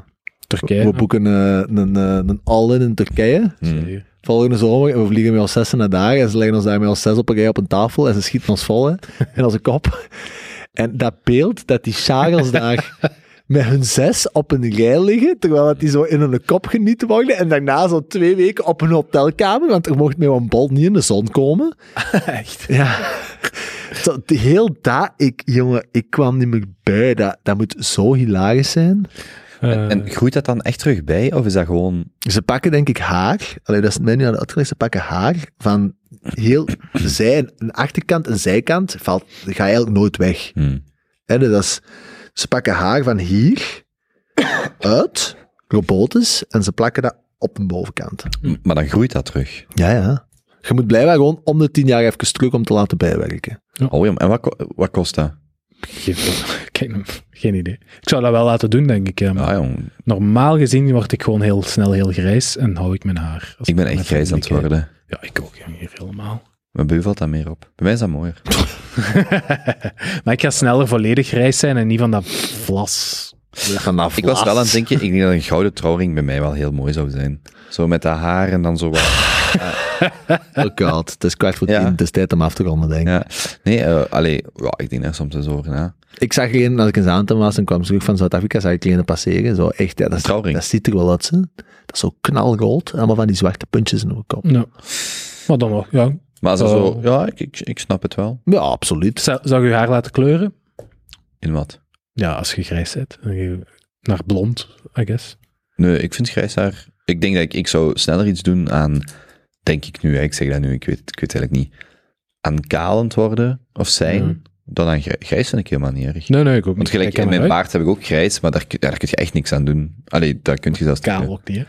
Turkije. we boeken eh, een, eh, een all-in in Turkije. Hmm. Volgende zomer. En we vliegen met ons zessen naar daar. En ze leggen ons daar met ons zes op een rij op een tafel. En ze schieten ons vol hè, in onze kop. En dat beeld dat die Charles daar met hun zes op een rij liggen. Terwijl dat die zo in hun kop genieten worden. En daarna zo twee weken op een hotelkamer. Want er mocht met een bol niet in de zon komen. Echt. Ja. Zo, die heel dat, ik, jongen, ik kwam niet meer bij. Dat, dat moet zo hilarisch zijn. Eh, En groeit dat dan echt terug bij, of is dat gewoon... Ze pakken denk ik haar, alleen dat is mij nu aan de uitgelegd, ze pakken haar van heel de zij, een achterkant en zijkant, valt, dat gaat eigenlijk nooit weg. Hmm. Hè, dat is, ze pakken haar van hier uit, robotisch, en ze plakken dat op een bovenkant. Maar dan groeit dat terug. Ja, ja. Je moet blijkbaar gewoon om de tien jaar even terug om te laten bijwerken. Oh ja, en wat, wat kost dat? geen, geen, geen idee. Ik zou dat wel laten doen, denk ik. maar Ah, Normaal gezien word ik gewoon heel snel heel grijs en hou ik mijn haar. Ik ben echt grijs aan het worden. Ja, ik ook. hier helemaal. Mijn beu valt daar meer op. Bij mij is dat mooier. maar ik ga sneller volledig grijs zijn en niet van dat vlas. Vanaf Ik was wel aan het denken, ik denk dat een gouden trouwring bij mij wel heel mooi zou zijn. Zo met dat haar en dan zo wat... Oh god, het is kwart voor Ja. tien, het is tijd om af te ronden, denk ik. Ja. Nee, allee, ja, ik denk daar soms eens over na. Ik zag een, als ik in Zaandam was en kwam terug van Zuid-Afrika, zag ik een passeren. Zo echt, ja, dat, is- Trouwring. dat ziet er wel uit. Hè. Dat is zo knalrood. Allemaal van die zwarte puntjes in de kop. Ja. Maar dan nog, ja. Maar er zo... Ja, ik, ik, ik snap het wel. Ja, absoluut. Zou, zou je je haar laten kleuren? In wat? Ja, als je grijs bent. Naar blond, I guess. Nee, ik vind grijs haar... Ik denk dat ik, ik zou sneller iets doen aan... Denk ik nu, hè, ik zeg dat nu, ik weet, ik weet het eigenlijk niet. Aan kalend worden of zijn, Ja. Dan aan grijs. Grijs vind ik helemaal niet erg. Nee, nee, ik ook Want niet. gelijk, Kijk er in mijn baard heb ik ook grijs, maar daar, kun- daar kun je echt niks aan doen. Allee, daar kun je zelfs... Kaal ook niet, hè?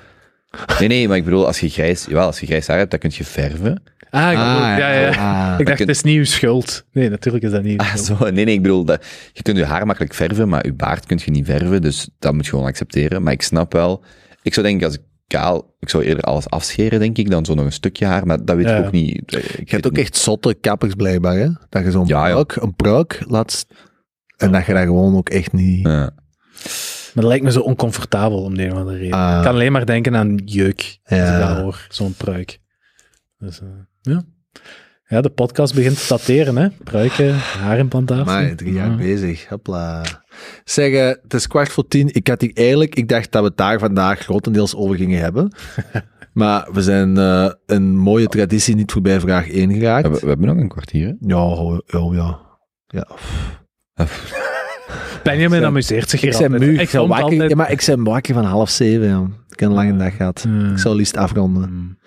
Nee, nee, maar ik bedoel, als je grijs... Jawel, als je grijs haar hebt, dan kun je verven. Ah, ik Ah, ja, ja. ja. Ah. Ik dacht, het is niet uw schuld. Nee, natuurlijk is dat niet uw Ah, zo. Nee, nee, ik bedoel, dat, je kunt je haar makkelijk verven, maar je baard kun je niet verven, dus dat moet je gewoon accepteren. Maar ik snap wel... Ik zou denken, als ik kaal... Ik zou eerder alles afscheren, denk ik, dan zo nog een stukje haar, maar dat weet Ja. ik ook niet. Ik Je hebt ook echt zotte kappers blijkbaar, hè? Dat je zo'n Ja, ja. pruik, een pruik laat... En dat je daar gewoon ook echt niet... Ja. Maar dat lijkt me zo oncomfortabel om de een of andere reden. Ah. ik kan alleen maar denken aan jeuk. Als Ja. ik dat hoor, zo'n pruik. Dus, eh, ja. Ja, de podcast begint te dateren, hè. Pruiken, haarimplantatie. Maar drie jaar Ja. bezig. Hopla. Zeg, eh, het is kwart voor tien. Ik had hier eigenlijk... Ik dacht dat we het daar vandaag grotendeels over gingen hebben. maar we zijn eh, een mooie traditie niet voorbij vraag 1 geraakt. We, we hebben nog een kwartier, hè? Ja, oh, oh, ja. Ja. Benjamin amuseert zich hier Ik ben altijd. moe. Ik wakker, altijd... ja, maar ik ben wakker van half zeven. Ja. Ik heb een lange dag gehad. Ik zou liefst afronden. Hmm.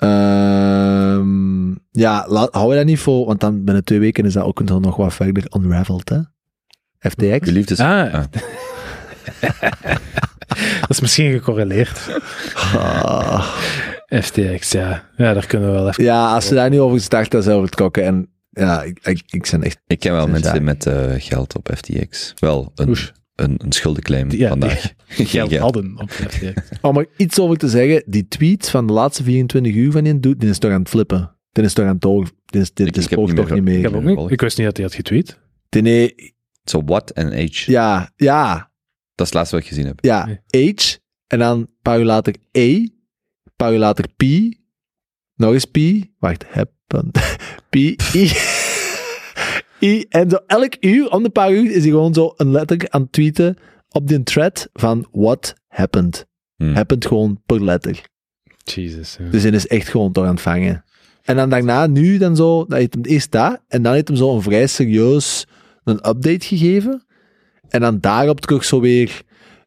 Ehm, ja, hou je dat niet voor, want dan binnen twee weken is dat ook nog wat verder unraveled, hè? FTX? Je liefdes... Ah. Ah. Dat is misschien gecorreleerd. Ah. FTX, ja. Ja, daar kunnen we wel even... Ja, als ze daar nu over starten, dan zijn we vertrokken. En ja, ik, ik, ik ben echt... Ik ken wel mensen ja. met eh, geld op FTX. Wel, een, Oesh. Een, een schuldenclaim Die- ja, vandaag. die geld hadden op FTX. Om er iets over te zeggen, die tweet van de laatste 24 uur van die doet, die is toch aan het flippen. Die is toch aan het door... Die is, die, Ik- die ik heb spookt niet toch meer niet Ik, meer. heb ook niet, ik wist niet dat hij had getweet. Die, nee, Zo, what and age. ja, ja, Dat is het laatste wat ik gezien heb. ja. H, en dan een paar uur later E, een paar uur later P, nog eens P, wacht, happen, P, I, I- En zo elk uur, om de paar uur, is hij gewoon zo een letter aan het tweeten op die thread van what happened. Hmm. Happened gewoon per letter. Jesus. ja. Dus hij is echt gewoon door aan het vangen. En dan daarna, nu dan zo, dat heeft hem eerst dat, en dan heeft hem zo een vrij serieus een update gegeven. En dan daarop terug zo weer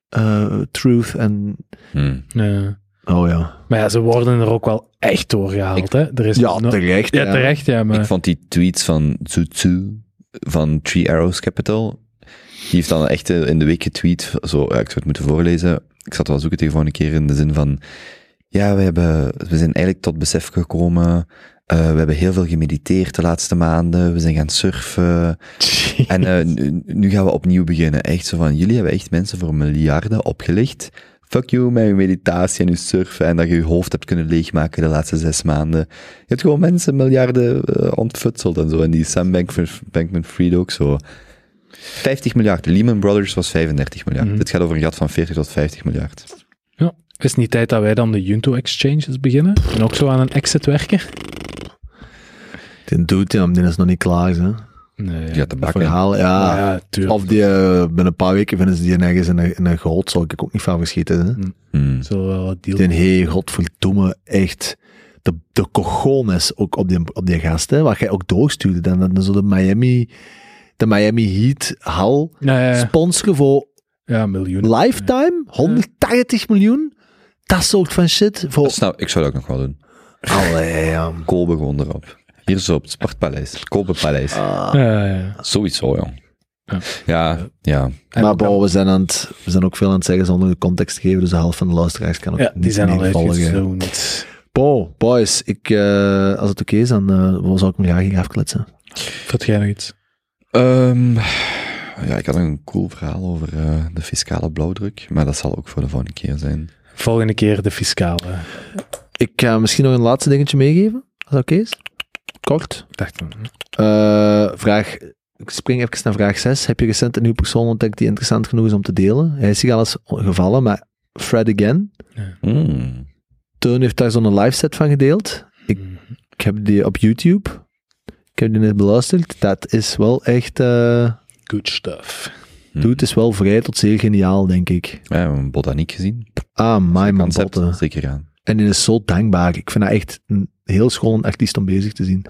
eh, truth en... Hmm. Ja. Oh ja. Maar ja, ze worden er ook wel echt doorgehaald. Ik- hè? Er is Ja, no- terecht. ja, terecht, ja. Maar... Ik vond die tweets van Zutsu van Three Arrows Capital. Die heeft dan echt eh, in de week getweet. Zo, ja, ik zou het moeten voorlezen. Ik zat wel zoeken tegen volgende keer in de zin van. Ja, we, hebben, we zijn eigenlijk tot besef gekomen. eh, we hebben heel veel gemediteerd de laatste maanden. We zijn gaan surfen. En eh, nu, nu gaan we opnieuw beginnen. Echt zo van, jullie hebben echt mensen voor miljarden opgelicht. Fuck you met je meditatie en je surfen en dat je je hoofd hebt kunnen leegmaken de laatste zes maanden. Je hebt gewoon mensen miljarden eh, ontfutseld en zo. En die Sam Bankman- Bankman-Fried ook zo. 50 miljard. Lehman Brothers was 35 miljard. Mhm. Dit gaat over een gat van 40 tot 50 miljard. Ja. Is het niet tijd dat wij dan de Junto Exchanges beginnen? En ook zo aan een exit werken? Die doet hem, die is nog niet klaar. Hè. Nee. Die de bakken. verhaal, ja. Of die, eh, binnen een paar weken vinden ze die nergens in een, in een goot, zal ik ook niet van verschieten. Hè. Hmm. Zullen we wel wat deal Die hey, godverdomme, echt. De, de cojones ook op die, op die gast, hè, waar jij ook doorstuurde. Dan, dan zo de Miami, de Miami Heat hal Ja, ja, ja. sponsoren voor ja, miljoenen. lifetime, 180 miljoen. Dat soort van shit. Voor, Snap, ik zou dat ook nog wel doen. Allee, ja. Kolbe gewoon erop. Hier zo op het Sportpaleis. Kolbepaleis. Ah. Ja, ja, ja. Sowieso, jong. Ja. Ja, ja. Maar dan- we zijn, aan het, we zijn ook veel aan het zeggen zonder de context te geven, dus de helft van de luisteraars kan ook ja, die niet zijn al volgen. Bo, boys, ik, eh, als het oké is, dan uh, zal ik me graag hier afkletsen. Vond jij nog iets? Ehm, ja, ik had een cool verhaal over eh, de fiscale blauwdruk, maar dat zal ook voor de volgende keer zijn. Volgende keer de fiscale. Ik ga misschien nog een laatste dingetje meegeven, als dat oké is. Kort. Eh, vraag, ik spring even naar vraag 6. Heb je recent een nieuwe persoon ontdekt die interessant genoeg is om te delen? Hij is hier al eens gevallen, maar Fred Again. Hmm. Teun heeft daar zo'n live set van gedeeld. Ik, hm. ik heb die op YouTube. Ik heb die net beluisterd. Dat is wel echt... eh good stuff. Hmm. Dude, het is wel vrij tot zeer geniaal, denk ik. Ja, we hebben een botaniek gezien. Ah, my man, Concept, botten. zeker aan. En die is zo dankbaar. Ik vind dat echt een heel schoon artiest om bezig te zien.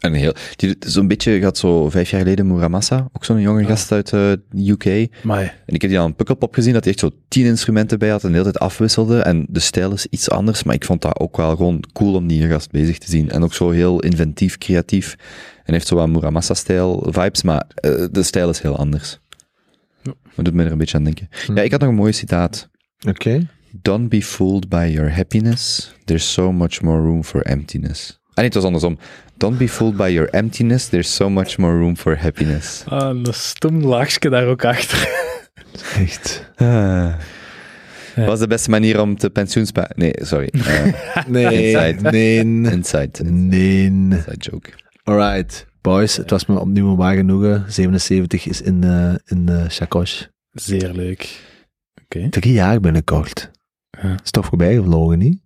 En heel, die, zo'n beetje gaat zo vijf jaar geleden Muramasa, ook zo'n jonge Ja. gast uit eh, de UK. En Maar ik heb die aan een Pukkelpop gezien, dat hij echt zo tien instrumenten bij had en de hele tijd afwisselde. En de stijl is iets anders, maar ik vond dat ook wel gewoon cool om die gast bezig te zien. En ook zo heel inventief, creatief. En heeft zo wat Muramasa-stijl vibes, maar eh, de stijl is heel anders. Ja. Dat doet me er een beetje aan denken. Ja, ik had nog een mooi citaat. Oké. Don't be fooled by your happiness. There's so much more room for emptiness. Ah, nee, het was andersom. Don't be fooled by your emptiness. There's so much more room for happiness. ah, een stom laagje daar ook achter. Echt. Ah. Ja. was de beste manier om te pensioensparen? Nee, sorry. Eh, Nee, Inside. nee, inside. nee. Inside joke. Alright, boys. Het was me opnieuw een waar genoegen. 77 is in, eh in de Chakosh. Zeer leuk. Oké. Drie jaar binnenkort. Ja. Is toch voorbij gevlogen, niet?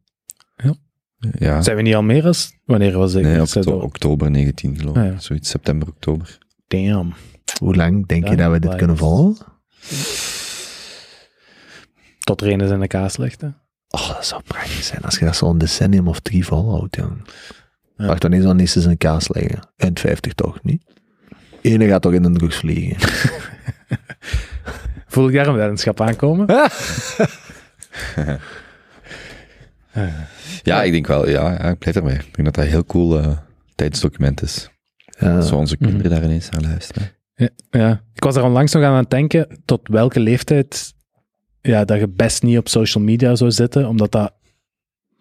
Ja. Zijn we niet al meer als... Wanneer was ik? Nee, Ik zei okto- dat- oktober 19 geloof ik. Ah, ja. Zoiets, september, oktober. Damn. Hoe lang denk je Ja, dat we dit kunnen volgen? Tot er een is in de kaas ligt, hè. Oh, dat zou prachtig zijn als je dat zo'n decennium of drie volhoudt, jong. Ja. Wacht, dan is dan eens in de kaas liggen. En 50 toch, niet? Ene gaat toch in de drugs vliegen. Voel ik daar een weddenschap aankomen? Ja, ik denk wel. Ja, ik blijf erbij. Ik denk dat dat een heel cool eh, tijdsdocument is. Ja. Zo onze Mhm. kinderen daar ineens naar luisteren. Ja, ja. Ik was er onlangs nog aan het denken tot welke leeftijd ja, dat je best niet op social media zou zitten, omdat, dat,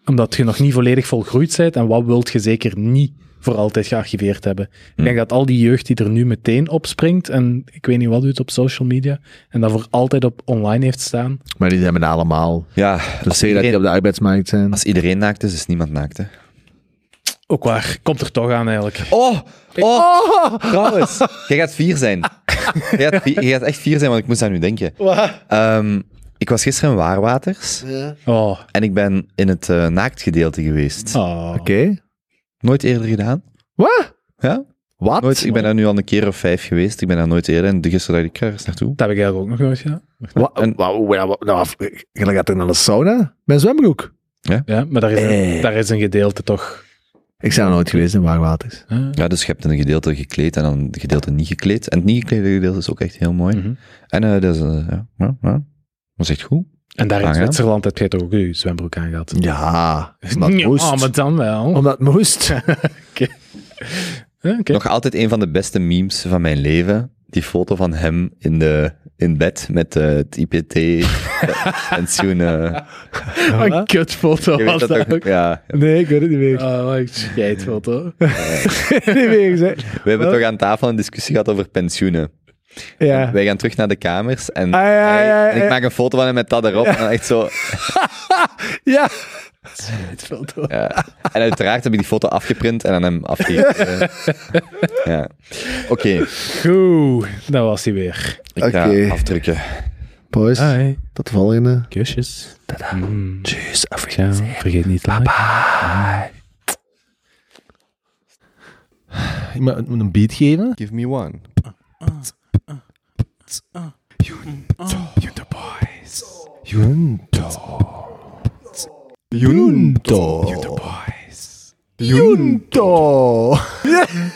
omdat je nog niet volledig volgroeid bent en wat wilt je zeker niet voor altijd gearchiveerd hebben. Ik denk dat al die jeugd die er nu meteen opspringt en ik weet niet wat doet op social media en dat voor altijd op online heeft staan. Maar die hebben allemaal. Ja, Dus als zeg dat die iedereen, op de arbeidsmarkt zijn. als iedereen naakt is, is niemand naakt, hè. Ook waar, komt er toch aan eigenlijk. Oh, oh, trouwens. Jij gaat vier zijn. Jij gaat, vier- jij gaat echt vier zijn, want ik moest aan u denken. Ehm, ik was gisteren in Waarwaters Oh, en ik ben in het eh, naaktgedeelte geweest. oh. Oké. Nooit eerder gedaan. Wat? Ja? Wat? Nooit, ik ben daar nu al een keer of vijf geweest. Ik ben daar nooit eerder. En de gisteren dacht ik, ga eens naartoe. Dat heb ik eigenlijk ook nog nooit gedaan. Wa- En- wa- wa- wa- nou, je gaat toch naar de sauna? Mijn zwembroek. Ja, maar daar is, een, Eh. daar is een gedeelte toch... Ik ben nooit geweest in Waagwaters. eh, Ja, dus je hebt een gedeelte gekleed en dan een gedeelte niet gekleed. En het niet geklede gedeelte is ook echt heel mooi. mhm. En eh, dat is, eh, ja, ja, ja. was echt goed. En daar in Aangenaam. Zwitserland heb jij toch ook je zwembroek? Ja, omdat het Ja, moest. maar dan wel. Omdat het moest. Oké. Nog altijd een van de beste memes van mijn leven. Die foto van hem in, de, in bed met eh, het IPT-pensioen. eh. Wat een kutfoto je was dat dat ook. Ja, Nee, ik weet het niet meer. Oh, wat een scheidfoto. niet meer gezegd. we hebben toch aan tafel een discussie gehad over pensioenen. Ja. Wij gaan terug naar de kamers en, Ah, ja, ja, hij- ja, en ik ja. maak een foto van hem met dat erop. En dan echt zo, Ja. Scheidfoto. ja. En uiteraard heb ik die foto afgeprint en aan hem afgegeven. ja. Oké, Goed, dat was hij weer. ik ga Oké. afdrukken. Boys, Hi. tot de volgende. Kusjes. Mm. Tjus, Ja, vergeet niet te liken. Ik moet een beat geven. Give me one. Uh, you and uh, you the boys. You and Junto. Junto Boys. Junto. Junto.